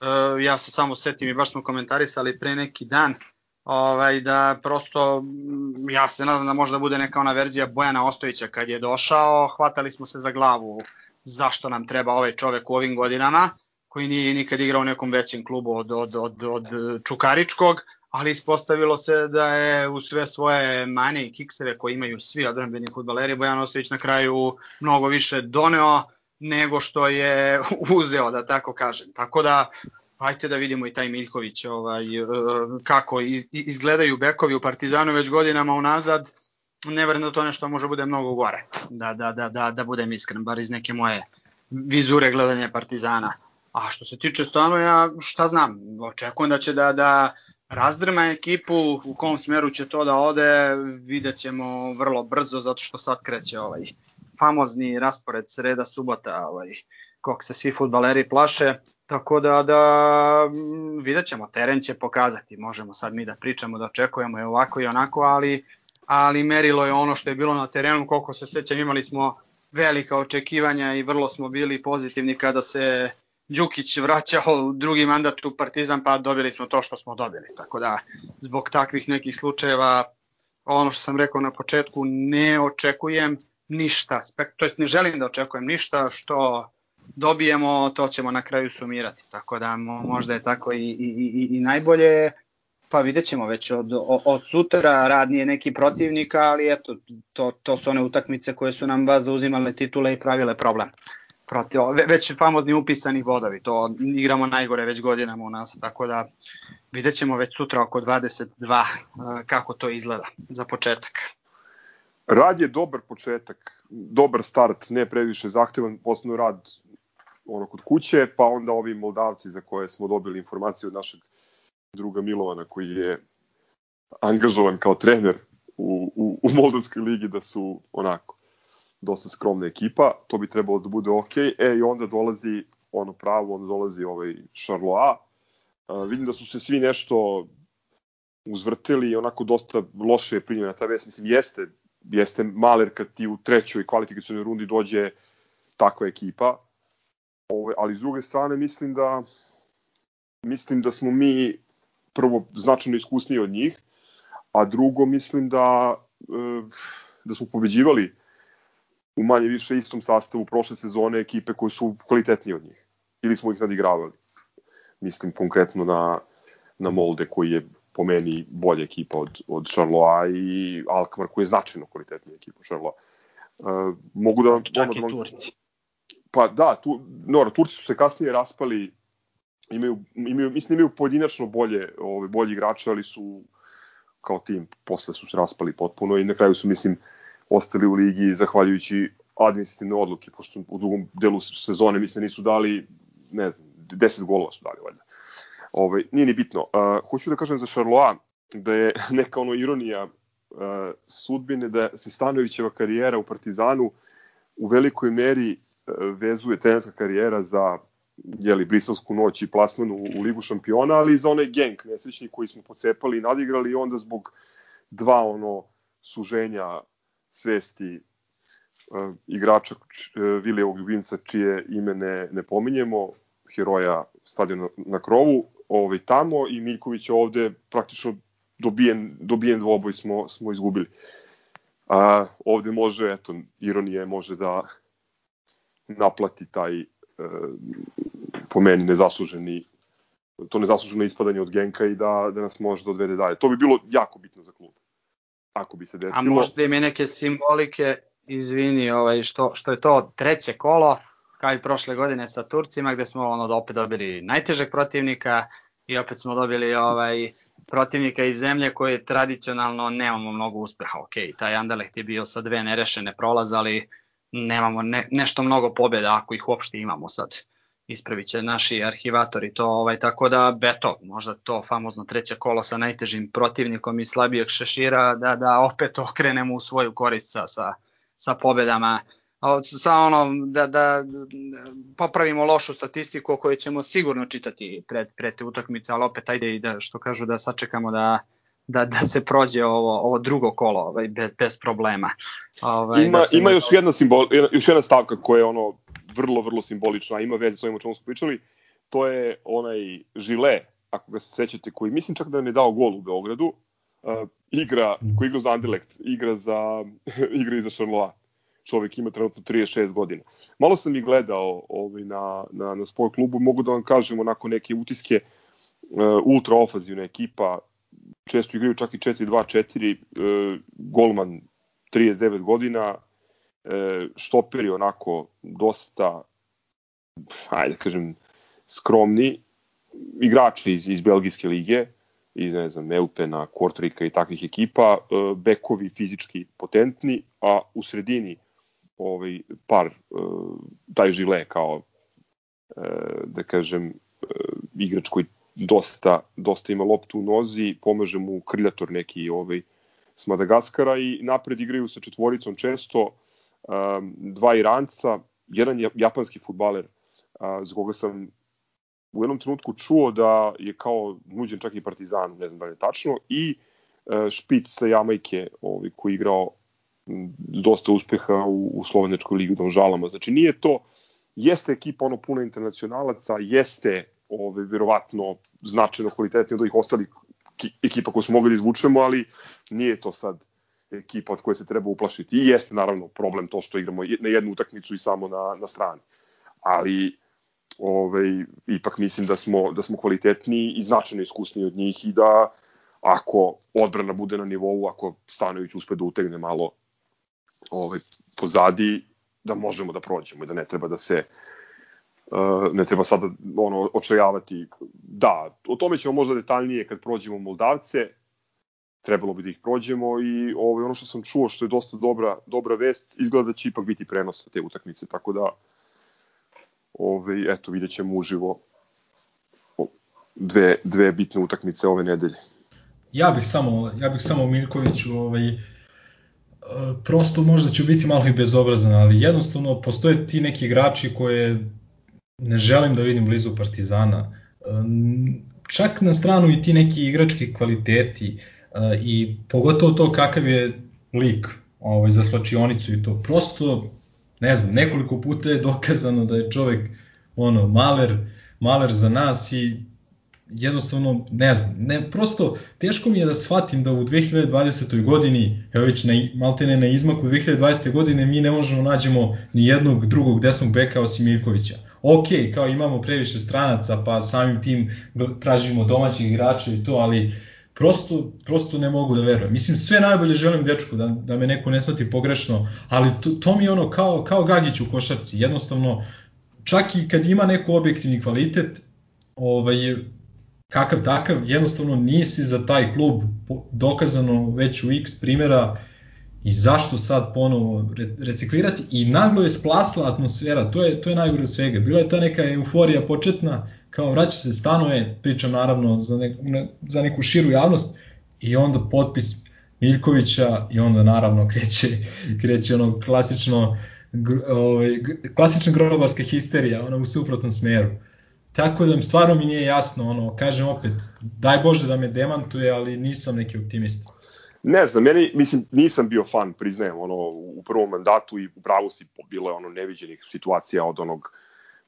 Uh, ja se samo setim i baš smo komentarisali pre neki dan ovaj, da prosto mm, ja se nadam da možda bude neka ona verzija Bojana Ostojića kad je došao, hvatali smo se za glavu zašto nam treba ovaj čovek u ovim godinama koji nije nikad igrao u nekom većem klubu od, od, od, od Čukaričkog, ali ispostavilo se da je u sve svoje mane i kikseve koje imaju svi odranbeni futbaleri Bojan Ostojić na kraju mnogo više doneo nego što je uzeo, da tako kažem. Tako da, ajte da vidimo i taj Miljković ovaj, e, kako izgledaju bekovi u Partizanu već godinama unazad. Ne verujem da to nešto može bude mnogo gore, da, da, da, da, da budem iskren, bar iz neke moje vizure gledanja Partizana. A što se tiče Stanoja, šta znam, očekujem da će da, da razdrma ekipu, u kom smeru će to da ode, vidjet ćemo vrlo brzo, zato što sad kreće ovaj famozni raspored sreda subota ovaj kog se svi futbaleri plaše, tako da, da vidjet ćemo, teren će pokazati, možemo sad mi da pričamo, da očekujemo i ovako i onako, ali, ali merilo je ono što je bilo na terenu, koliko se sećam imali smo velika očekivanja i vrlo smo bili pozitivni kada se Đukić vraćao u drugi mandat u Partizan, pa dobili smo to što smo dobili. Tako da, zbog takvih nekih slučajeva, ono što sam rekao na početku, ne očekujem ništa, to jest ne želim da očekujem ništa što dobijemo, to ćemo na kraju sumirati. Tako da možda je tako i, i, i, i najbolje, pa vidjet ćemo već od, od sutra, rad nije neki protivnika, ali eto, to, to su one utakmice koje su nam vas da uzimale titule i pravile problem. Protiv, već famozni upisani bodovi, to igramo najgore već godinama u nas, tako da vidjet ćemo već sutra oko 22 kako to izgleda za početak. Rad je dobar početak, dobar start, ne previše zahtevan, posebno rad ono kod kuće, pa onda ovi Moldavci za koje smo dobili informaciju od našeg druga Milovana koji je angažovan kao trener u, u, u Moldavskoj ligi da su onako dosta skromna ekipa, to bi trebalo da bude ok, e i onda dolazi ono pravo, onda dolazi ovaj Charlois, uh, vidim da su se svi nešto uzvrteli i onako dosta loše je primljena ta vest, mislim jeste, jeste maler kad ti u trećoj kvalifikacijnoj rundi dođe takva ekipa, ovaj, ali s druge strane mislim da mislim da smo mi prvo značajno iskusniji od njih, a drugo mislim da e, da smo pobeđivali u manje više istom sastavu prošle sezone ekipe koje su kvalitetnije od njih. Ili smo ih nadigravali. Mislim konkretno na, na Molde koji je po meni bolja ekipa od, od Charloa i Alkmaar koji je značajno kvalitetnija ekipa od Charloa. Uh, mogu da... Čak ono, i da Turci. Pa da, tu, no, Turci su se kasnije raspali imaju, imaju, mislim imaju pojedinačno bolje, ove, bolji igrače, ali su kao tim posle su se raspali potpuno i na kraju su, mislim, ostali u ligi zahvaljujući administrativne odluke, pošto u drugom delu sezone mislim nisu dali, ne znam, 10 golova su dali valjda. Ove, nije ni bitno. Uh, hoću da kažem za Charloa da je neka ono ironija uh, sudbine da se Stanovićeva karijera u Partizanu u velikoj meri uh, vezuje trenerska karijera za jeli, briselsku noć i plasmanu u, u Ligu šampiona, ali i za onaj genk nesrećni koji smo pocepali i nadigrali i onda zbog dva ono suženja svesti uh, igrača uh, Vilijevog ljubimca čije ime ne, ne pominjemo, heroja stadiona na krovu, ovaj, tamo i Miljković ovde praktično dobijen, dobijen dvoboj smo, smo izgubili. A, ovde može, eto, ironije može da naplati taj po meni nezasluženi to nezasluženo ispadanje od Genka i da, da nas može da odvede dalje. To bi bilo jako bitno za klub. Ako bi se desilo. A možda ima neke simbolike, izvini, ovaj, što, što je to treće kolo, kao i prošle godine sa Turcima, gde smo ono, opet dobili najtežeg protivnika i opet smo dobili ovaj protivnika iz zemlje koje tradicionalno nemamo mnogo uspeha. Ok, taj Anderlecht je bio sa dve nerešene prolaze, ali nemamo ne, nešto mnogo pobjeda ako ih uopšte imamo sad ispravit će naši arhivatori to, ovaj, tako da, beto, možda to famozno treće kolo sa najtežim protivnikom i slabijeg šešira, da, da opet okrenemo u svoju korist sa, sa pobedama, sa ono, da, da, popravimo lošu statistiku o kojoj ćemo sigurno čitati pred, pred te utakmice, ali opet ajde i da, što kažu, da sačekamo da, da, da se prođe ovo, ovo drugo kolo ovaj, bez, bez problema. Ovaj, ima, da ima još jedna, simbol, još jedna stavka koja je ono vrlo, vrlo simbolična, ima veze s ovim o čemu smo pričali, to je onaj Žile, ako ga se sećate, koji mislim čak da ne dao gol u Beogradu, uh, igra, koji igra za Anderlecht, igra, za, igra i za Charlois. Čovek ima trenutno 36 godina. Malo sam i gledao ovaj, na, na, na spoj klubu, mogu da vam kažem onako neke utiske, uh, ultra ofazivna ekipa, često igraju čak i 4-2-4, uh, golman 39 godina, e, štoperi onako dosta, ajde da kažem, skromni, igrači iz, iz Belgijske lige, i ne znam, Eupena, Kortrika i takvih ekipa, e, bekovi fizički potentni, a u sredini ovaj par e, taj žile kao e, da kažem e, igrač koji dosta dosta ima loptu u nozi, pomaže mu krljator neki ovaj s Madagaskara i napred igraju sa četvoricom često dva Iranca, jedan japanski futbaler za koga sam u jednom trenutku čuo da je kao nuđen čak i Partizan, ne znam da li je tačno, i Špic sa Jamajke, ovaj, koji je igrao dosta uspeha u, u Slovenačkoj ligi u Donžalama. Znači nije to jeste ekipa ono puno internacionalaca, jeste ove, verovatno značajno kvalitetnije od ovih ostalih ekipa koje smo mogli da izvučemo, ali nije to sad ekipa od koje se treba uplašiti. I jeste naravno problem to što igramo na jednu utakmicu i samo na, na strani. Ali ovaj, ipak mislim da smo, da smo kvalitetniji i značajno iskusniji od njih i da ako odbrana bude na nivou, ako Stanović uspe da utegne malo ovaj, pozadi, da možemo da prođemo i da ne treba da se uh, ne treba sada ono očajavati. Da, o tome ćemo možda detaljnije kad prođemo Moldavce, trebalo bi da ih prođemo i ovaj, ono što sam čuo što je dosta dobra, dobra vest, izgleda da će ipak biti prenos te utakmice, tako da ovaj, eto, vidjet ćemo uživo dve, dve bitne utakmice ove nedelje. Ja bih samo, ja bih samo Miljkoviću ovaj, prosto možda ću biti malo i bezobrazan, ali jednostavno postoje ti neki igrači koje ne želim da vidim blizu Partizana. Čak na stranu i ti neki igrački kvaliteti i pogotovo to kakav je lik ovaj, za slačionicu i to. Prosto, ne znam, nekoliko puta je dokazano da je čovek ono, maler, maler za nas i jednostavno, ne znam, ne, prosto teško mi je da shvatim da u 2020. godini, evo već na, maltene na izmaku 2020. godine mi ne možemo nađemo ni jednog drugog desnog beka osim Mirkovića. Ok, kao imamo previše stranaca, pa samim tim tražimo domaćih igrača i to, ali prosto, prosto ne mogu da verujem. Mislim, sve najbolje želim dečku, da, da me neko ne shvati pogrešno, ali to, to mi je ono kao, kao Gagić u košarci, jednostavno, čak i kad ima neko objektivni kvalitet, ovaj, kakav takav, jednostavno nisi za taj klub dokazano već u x primjera i zašto sad ponovo reciklirati i naglo je splasla atmosfera, to je, to je najgore svega. Bila je ta neka euforija početna, kao vraća se stanove, pričam naravno za, ne, za neku širu javnost i onda potpis Miljkovića i onda naravno kreće, kreće ono klasično ovaj, klasična grobarska histerija, ona u suprotnom smeru. Tako da stvarno mi nije jasno, ono, kažem opet, daj Bože da me demantuje, ali nisam neki optimista. Ne znam, meni, mislim, nisam bio fan, priznajem, ono, u prvom mandatu i u pravu si bilo je ono neviđenih situacija od onog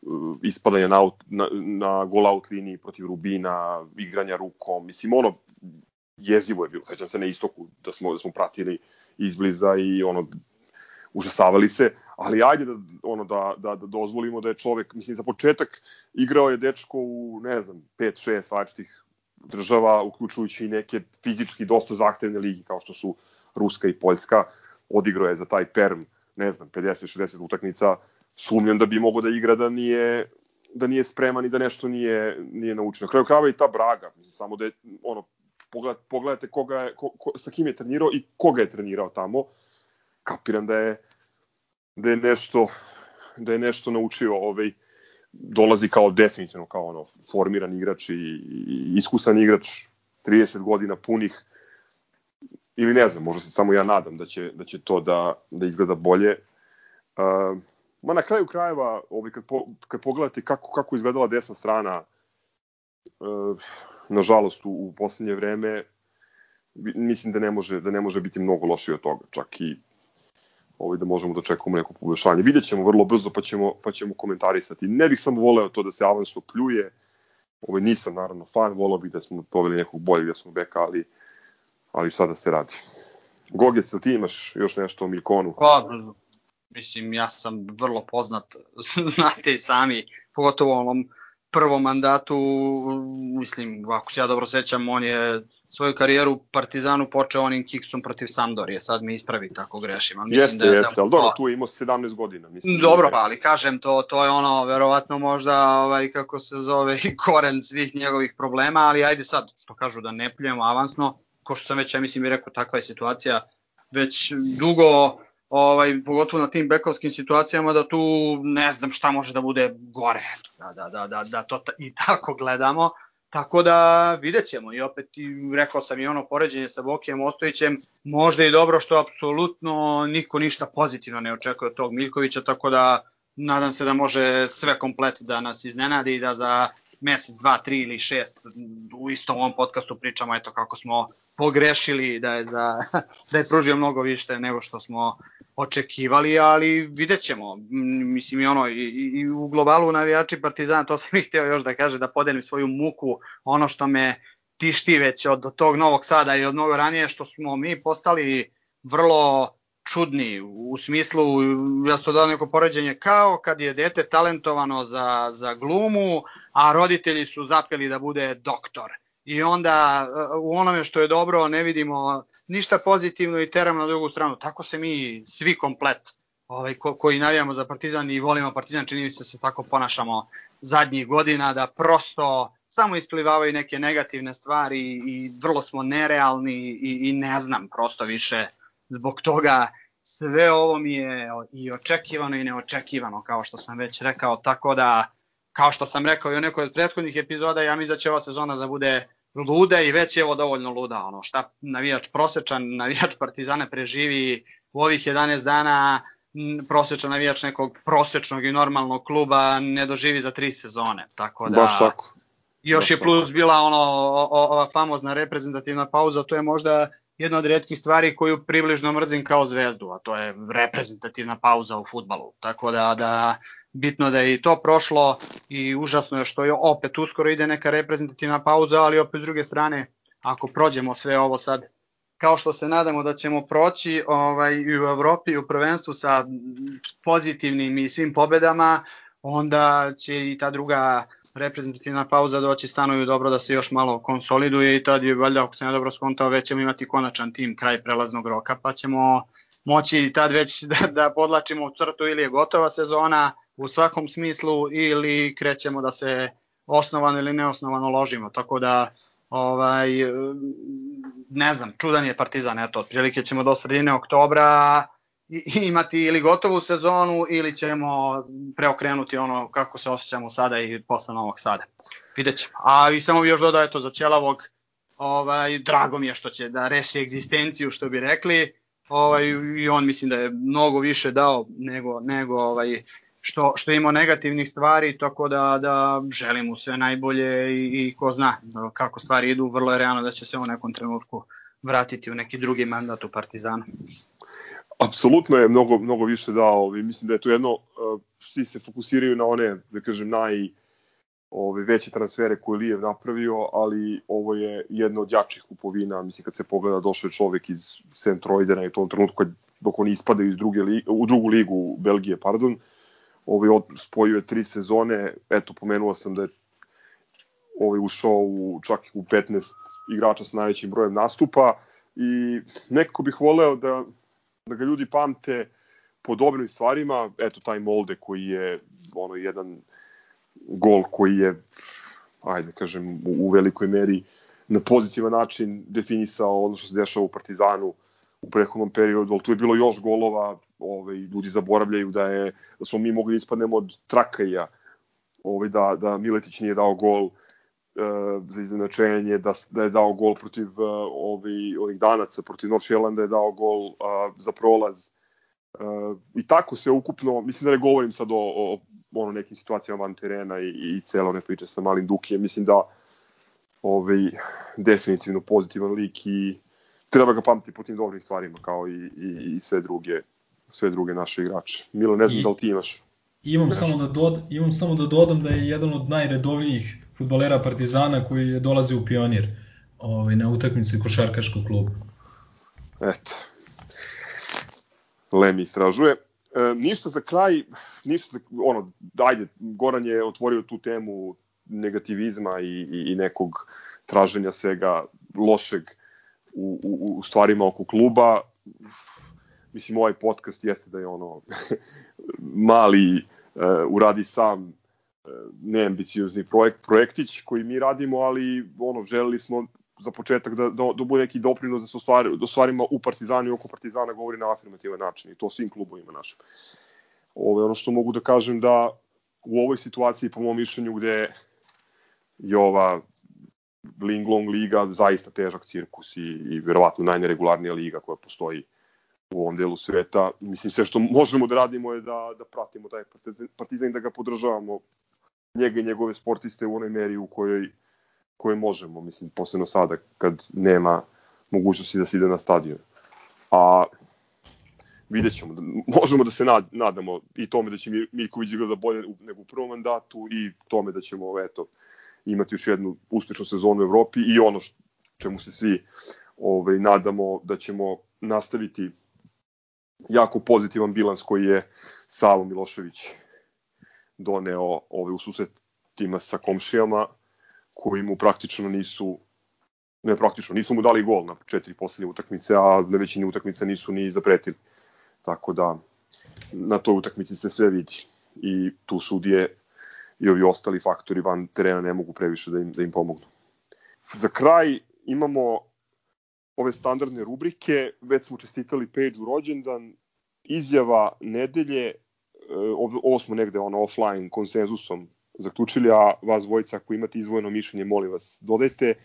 uh, ispadanja na, na, na gol out liniji protiv Rubina, igranja rukom, mislim, ono, jezivo je bilo, sećam se na istoku da smo, da smo pratili izbliza i ono, užasavali se, ali ajde da, ono, da, da, da dozvolimo da je čovek, mislim, za početak igrao je dečko u, ne znam, 5-6 različitih država, uključujući i neke fizički dosta zahtevne ligi, kao što su Ruska i Poljska, odigrao je za taj Perm, ne znam, 50-60 utakmica, sumnjam da bi mogo da igra da nije da nije spreman i da nešto nije nije naučio. Na kraju krajeva i ta Braga, mislim samo da je ono pogled, pogledajte koga je, ko, ko, sa kim je trenirao i koga je trenirao tamo. Kapiram da je da je nešto da je nešto naučio ovaj dolazi kao definitivno kao ono formiran igrač i, i iskusan igrač 30 godina punih ili ne znam, možda se samo ja nadam da će, da će to da, da izgleda bolje. Uh, ma na kraju krajeva, ovaj, kad, po, kad pogledate kako, kako izgledala desna strana, uh, nažalost u, u poslednje vreme, mislim da ne može da ne može biti mnogo lošije od toga, čak i ovaj, da možemo da čekamo neko poboljšanje. Vidjet ćemo vrlo brzo pa ćemo, pa ćemo komentarisati. Ne bih samo voleo to da se avansno pljuje, ovaj, nisam naravno fan, volao bih da smo poveli nekog boljeg da smo beka, ali, ali šta da se radi. Gogec, ti imaš još nešto o Milkonu? Pa, mislim, ja sam vrlo poznat, znate i sami, pogotovo ovom prvom mandatu, mislim, ako se ja dobro sećam, on je svoju karijeru u Partizanu počeo onim kiksom protiv Sampdorije, sad mi ispravi tako grešim. Ali mislim jeste, da, jeste, da, ali dobro, tu je imao 17 godina. Mislim, dobro, ali kažem, to, to je ono, verovatno možda, ovaj, kako se zove, koren svih njegovih problema, ali ajde sad, što kažu da ne pljujemo avansno, ko što sam već, ja mislim, i rekao, takva je situacija već dugo ovaj, pogotovo na tim bekovskim situacijama, da tu ne znam šta može da bude gore, da, da, da, da, da to i tako gledamo. Tako da vidjet ćemo i opet i rekao sam i ono poređenje sa Bokijem Ostojićem, možda i dobro što apsolutno niko ništa pozitivno ne očekuje od tog Miljkovića, tako da nadam se da može sve komplet da nas iznenadi i da za mesec, dva, tri ili šest u istom ovom podcastu pričamo eto kako smo pogrešili da je, za, da je pružio mnogo više nego što smo očekivali, ali vidjet ćemo. Mislim i ono, i, i u globalu navijači Partizana, to sam ih hteo još da kaže, da podelim svoju muku, ono što me tišti već od tog Novog Sada i od mnogo ranije, što smo mi postali vrlo čudni u smislu, ja sam to dao neko poređenje, kao kad je dete talentovano za, za glumu, a roditelji su zapeli da bude doktor. I onda u onome što je dobro ne vidimo ništa pozitivno i teramo na drugu stranu. Tako se mi svi komplet ovaj, ko, koji navijamo za Partizan i volimo Partizan, čini mi se da se tako ponašamo zadnjih godina, da prosto samo isplivavaju neke negativne stvari i vrlo smo nerealni i, i ne znam prosto više zbog toga sve ovo mi je i očekivano i neočekivano kao što sam već rekao tako da kao što sam rekao i u nekoj od prethodnih epizoda ja mislim da će ova sezona da bude luda i već je ovo dovoljno luda ono šta navijač prosečan navijač Partizana preživi u ovih 11 dana prosečan navijač nekog prosečnog i normalnog kluba ne doživi za tri sezone tako da Baš tako. Još je plus bila ono ova famozna reprezentativna pauza, to je možda jedna od redkih stvari koju približno mrzim kao zvezdu, a to je reprezentativna pauza u futbalu. Tako da, da bitno da je i to prošlo i užasno je što je opet uskoro ide neka reprezentativna pauza, ali opet s druge strane, ako prođemo sve ovo sad kao što se nadamo da ćemo proći ovaj, i u Evropi i u prvenstvu sa pozitivnim i svim pobedama, onda će i ta druga reprezentativna pauza doći stanoju dobro da se još malo konsoliduje i tad je valjda ako sam ja dobro skontao već ćemo imati konačan tim kraj prelaznog roka pa ćemo moći tad već da, da podlačimo u crtu ili je gotova sezona u svakom smislu ili krećemo da se osnovano ili neosnovano ložimo tako da ovaj ne znam čudan je Partizan eto otprilike ćemo do sredine oktobra imati ili gotovu sezonu ili ćemo preokrenuti ono kako se osjećamo sada i posle Novog Sada. Vidjet ćemo. A i samo bih još dodao eto za Ćelavog, ovaj, drago mi je što će da reši egzistenciju što bi rekli, ovaj, i on mislim da je mnogo više dao nego, nego ovaj, što, što ima negativnih stvari, tako da, da želim mu sve najbolje i, i ko zna da, kako stvari idu, vrlo je realno da će se u nekom trenutku vratiti u neki drugi mandat u Partizanu apsolutno je mnogo, mnogo više dao i mislim da je to jedno, uh, svi se fokusiraju na one, da kažem, naj ove veće transfere koje Lijev napravio, ali ovo je jedno od jačih kupovina, mislim kad se pogleda došao je čovek iz St. Troidena i u tom trenutku dok oni ispadaju iz druge li, u drugu ligu Belgije, pardon, ovaj spojio je tri sezone, eto pomenuo sam da je ovaj ušao u, čak u 15 igrača sa najvećim brojem nastupa i nekako bih voleo da da ga ljudi pamte po dobrim stvarima, eto taj Molde koji je ono jedan gol koji je ajde da kažem u velikoj meri na pozitivan način definisao ono što se dešava u Partizanu u prethodnom periodu, ali tu je bilo još golova, ovaj, ljudi zaboravljaju da je da smo mi mogli da ispadnemo od Trakaja, ovaj, da, da Miletić nije dao gol uh, za iznenačenje, da, da je dao gol protiv uh, ovih, danaca, protiv North je dao gol uh, za prolaz. Uh, I tako se ukupno, mislim da ne govorim sad o, o, o ono nekim situacijama van terena i, i celo one priče sa malim Dukijem, mislim da ovaj, definitivno pozitivan lik i treba ga pamtiti po tim dobrim stvarima kao i, i, i sve druge sve druge naše igrače. Milo, ne znam I, da li ti imaš. Imam samo, da dod, imam samo da dodam da je jedan od najredovnijih futbolera Partizana koji je dolazi u Pionir ovaj, na utakmice košarkaškog kluba. Eto. Lemi istražuje. E, ništa za kraj, ništa, ono, dajde, Goran je otvorio tu temu negativizma i, i, i nekog traženja svega lošeg u, u, u stvarima oko kluba. Mislim, ovaj podcast jeste da je ono mali uh, uradi sam neambiciozni projekt, projektić koji mi radimo, ali ono, želeli smo za početak da, da, da bude neki doprinos da se ostvari, da stvarima u Partizanu i oko Partizana govori na afirmativan način i to svim klubovima našim. Ovo, ono što mogu da kažem da u ovoj situaciji, po mom mišljenju, gde je ova Linglong liga zaista težak cirkus i, i verovatno najneregularnija liga koja postoji u ovom delu sveta. Mislim, sve što možemo da radimo je da, da pratimo taj partizan i da ga podržavamo njega i njegove sportiste u onoj meri u kojoj, kojoj možemo, mislim, posebno sada kad nema mogućnosti da se ide na stadion. A vidjet ćemo. Možemo da se nad, nadamo i tome da će Mirković igrati bolje nego u prvom mandatu i tome da ćemo eto, imati još jednu uspešnu sezonu u Evropi i ono što, čemu se svi ovaj, nadamo da ćemo nastaviti jako pozitivan bilans koji je Savo Milošević doneo ovaj, u susretima sa komšijama koji mu praktično nisu ne praktično, nisu mu dali gol na četiri poslednje utakmice, a na većini utakmica nisu ni zapretili. Tako da na toj utakmici se sve vidi i tu sudije i ovi ostali faktori van terena ne mogu previše da im, da im pomognu. Za kraj imamo ove standardne rubrike, već smo čestitali Page u rođendan, izjava nedelje, e, ovo smo negde ono offline konsenzusom zaključili, a vas dvojica ako imate izvojeno mišljenje, molim vas, dodajte. E,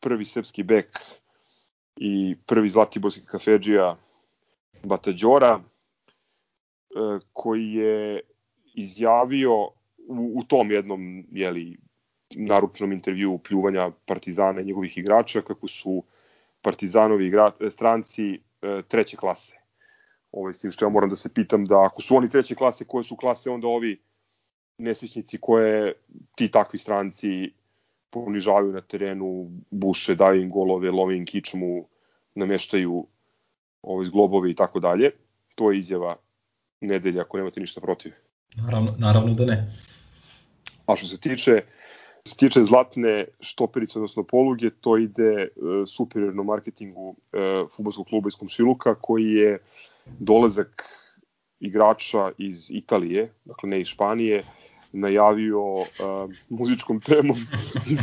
prvi srpski bek i prvi zlatiborski kafeđija Batađora, e, koji je izjavio u, u tom jednom jeli, naručnom intervju pljuvanja Partizana i njegovih igrača kako su Partizanovi igra, stranci e, treće klase. Ovaj, s tim što ja moram da se pitam da ako su oni treće klase, koje su klase onda ovi nesrećnici koje ti takvi stranci ponižavaju na terenu, buše, daju im golove, love im kičmu, nameštaju ovaj, zglobove i tako dalje. To je izjava nedelja ako nemate ništa protiv. Naravno, naravno da ne. A što se tiče se tiče zlatne štoperice, odnosno poluge, to ide uh, superiorno marketingu uh, futbolskog kluba iz Komšiluka, koji je dolazak igrača iz Italije, dakle ne iz Španije, najavio uh, muzičkom temom iz,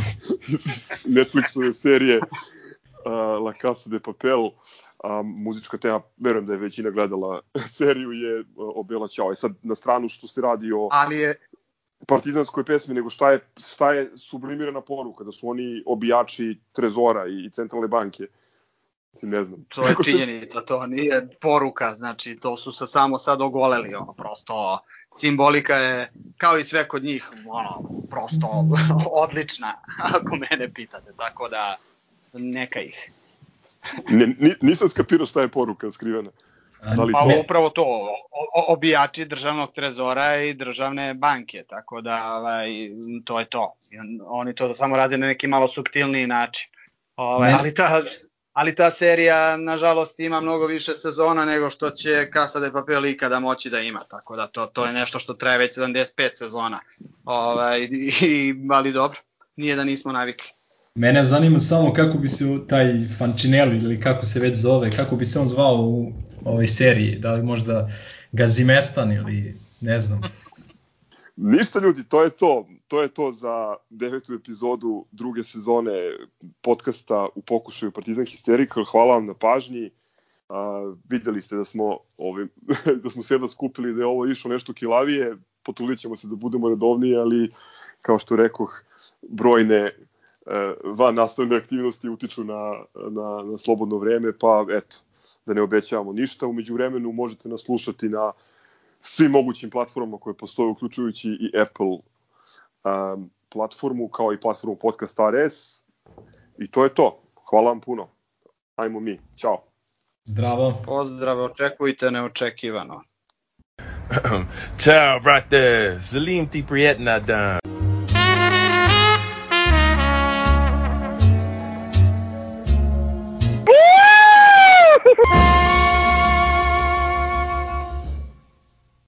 iz Netflixove serije uh, La Casa de Papel, a muzička tema, verujem da je većina gledala seriju, je Obela Ćao. I sad na stranu što se radi o... Ali je, partizanskoj pesmi, nego šta je, šta je sublimirana poruka, da su oni obijači trezora i centralne banke. Mislim, ne znam. To je činjenica, to nije poruka, znači to su se samo sad ogoleli, ono, prosto simbolika je, kao i sve kod njih, ono, prosto odlična, ako mene pitate, tako da neka ih. ne, nisam skapirao šta je poruka skrivena. Da li pa to... upravo to, obijači državnog trezora i državne banke, tako da ovaj, to je to. Oni to samo rade na neki malo subtilniji način. Ovaj, ali, ta, ali ta serija, nažalost, ima mnogo više sezona nego što će Casa de Papel ikada moći da ima, tako da to, to je nešto što traje već 75 sezona. Ovaj, i, ali dobro, nije da nismo navikli. Mene zanima samo kako bi se taj Fancinelli ili kako se već zove, kako bi se on zvao u ovoj seriji, da li možda Gazimestan ili ne znam. Ništa ljudi, to je to. To je to za devetu epizodu druge sezone podcasta u pokušaju Partizan Hysterical. Hvala vam na pažnji. A, videli ste da smo, ovim, da smo se jedna skupili da je ovo išlo nešto kilavije. Potulit ćemo se da budemo redovniji, ali kao što rekoh, brojne van nastavne aktivnosti utiču na, na, na slobodno vreme, pa eto, da ne obećavamo ništa. Umeđu vremenu možete nas slušati na svim mogućim platformama koje postoje, uključujući i Apple um, platformu, kao i platformu Podcast RS. I to je to. Hvala vam puno. Ajmo mi. Ćao. Zdravo. Pozdrav, očekujte neočekivano. Ćao, brate. Zalim ti prijetna dan.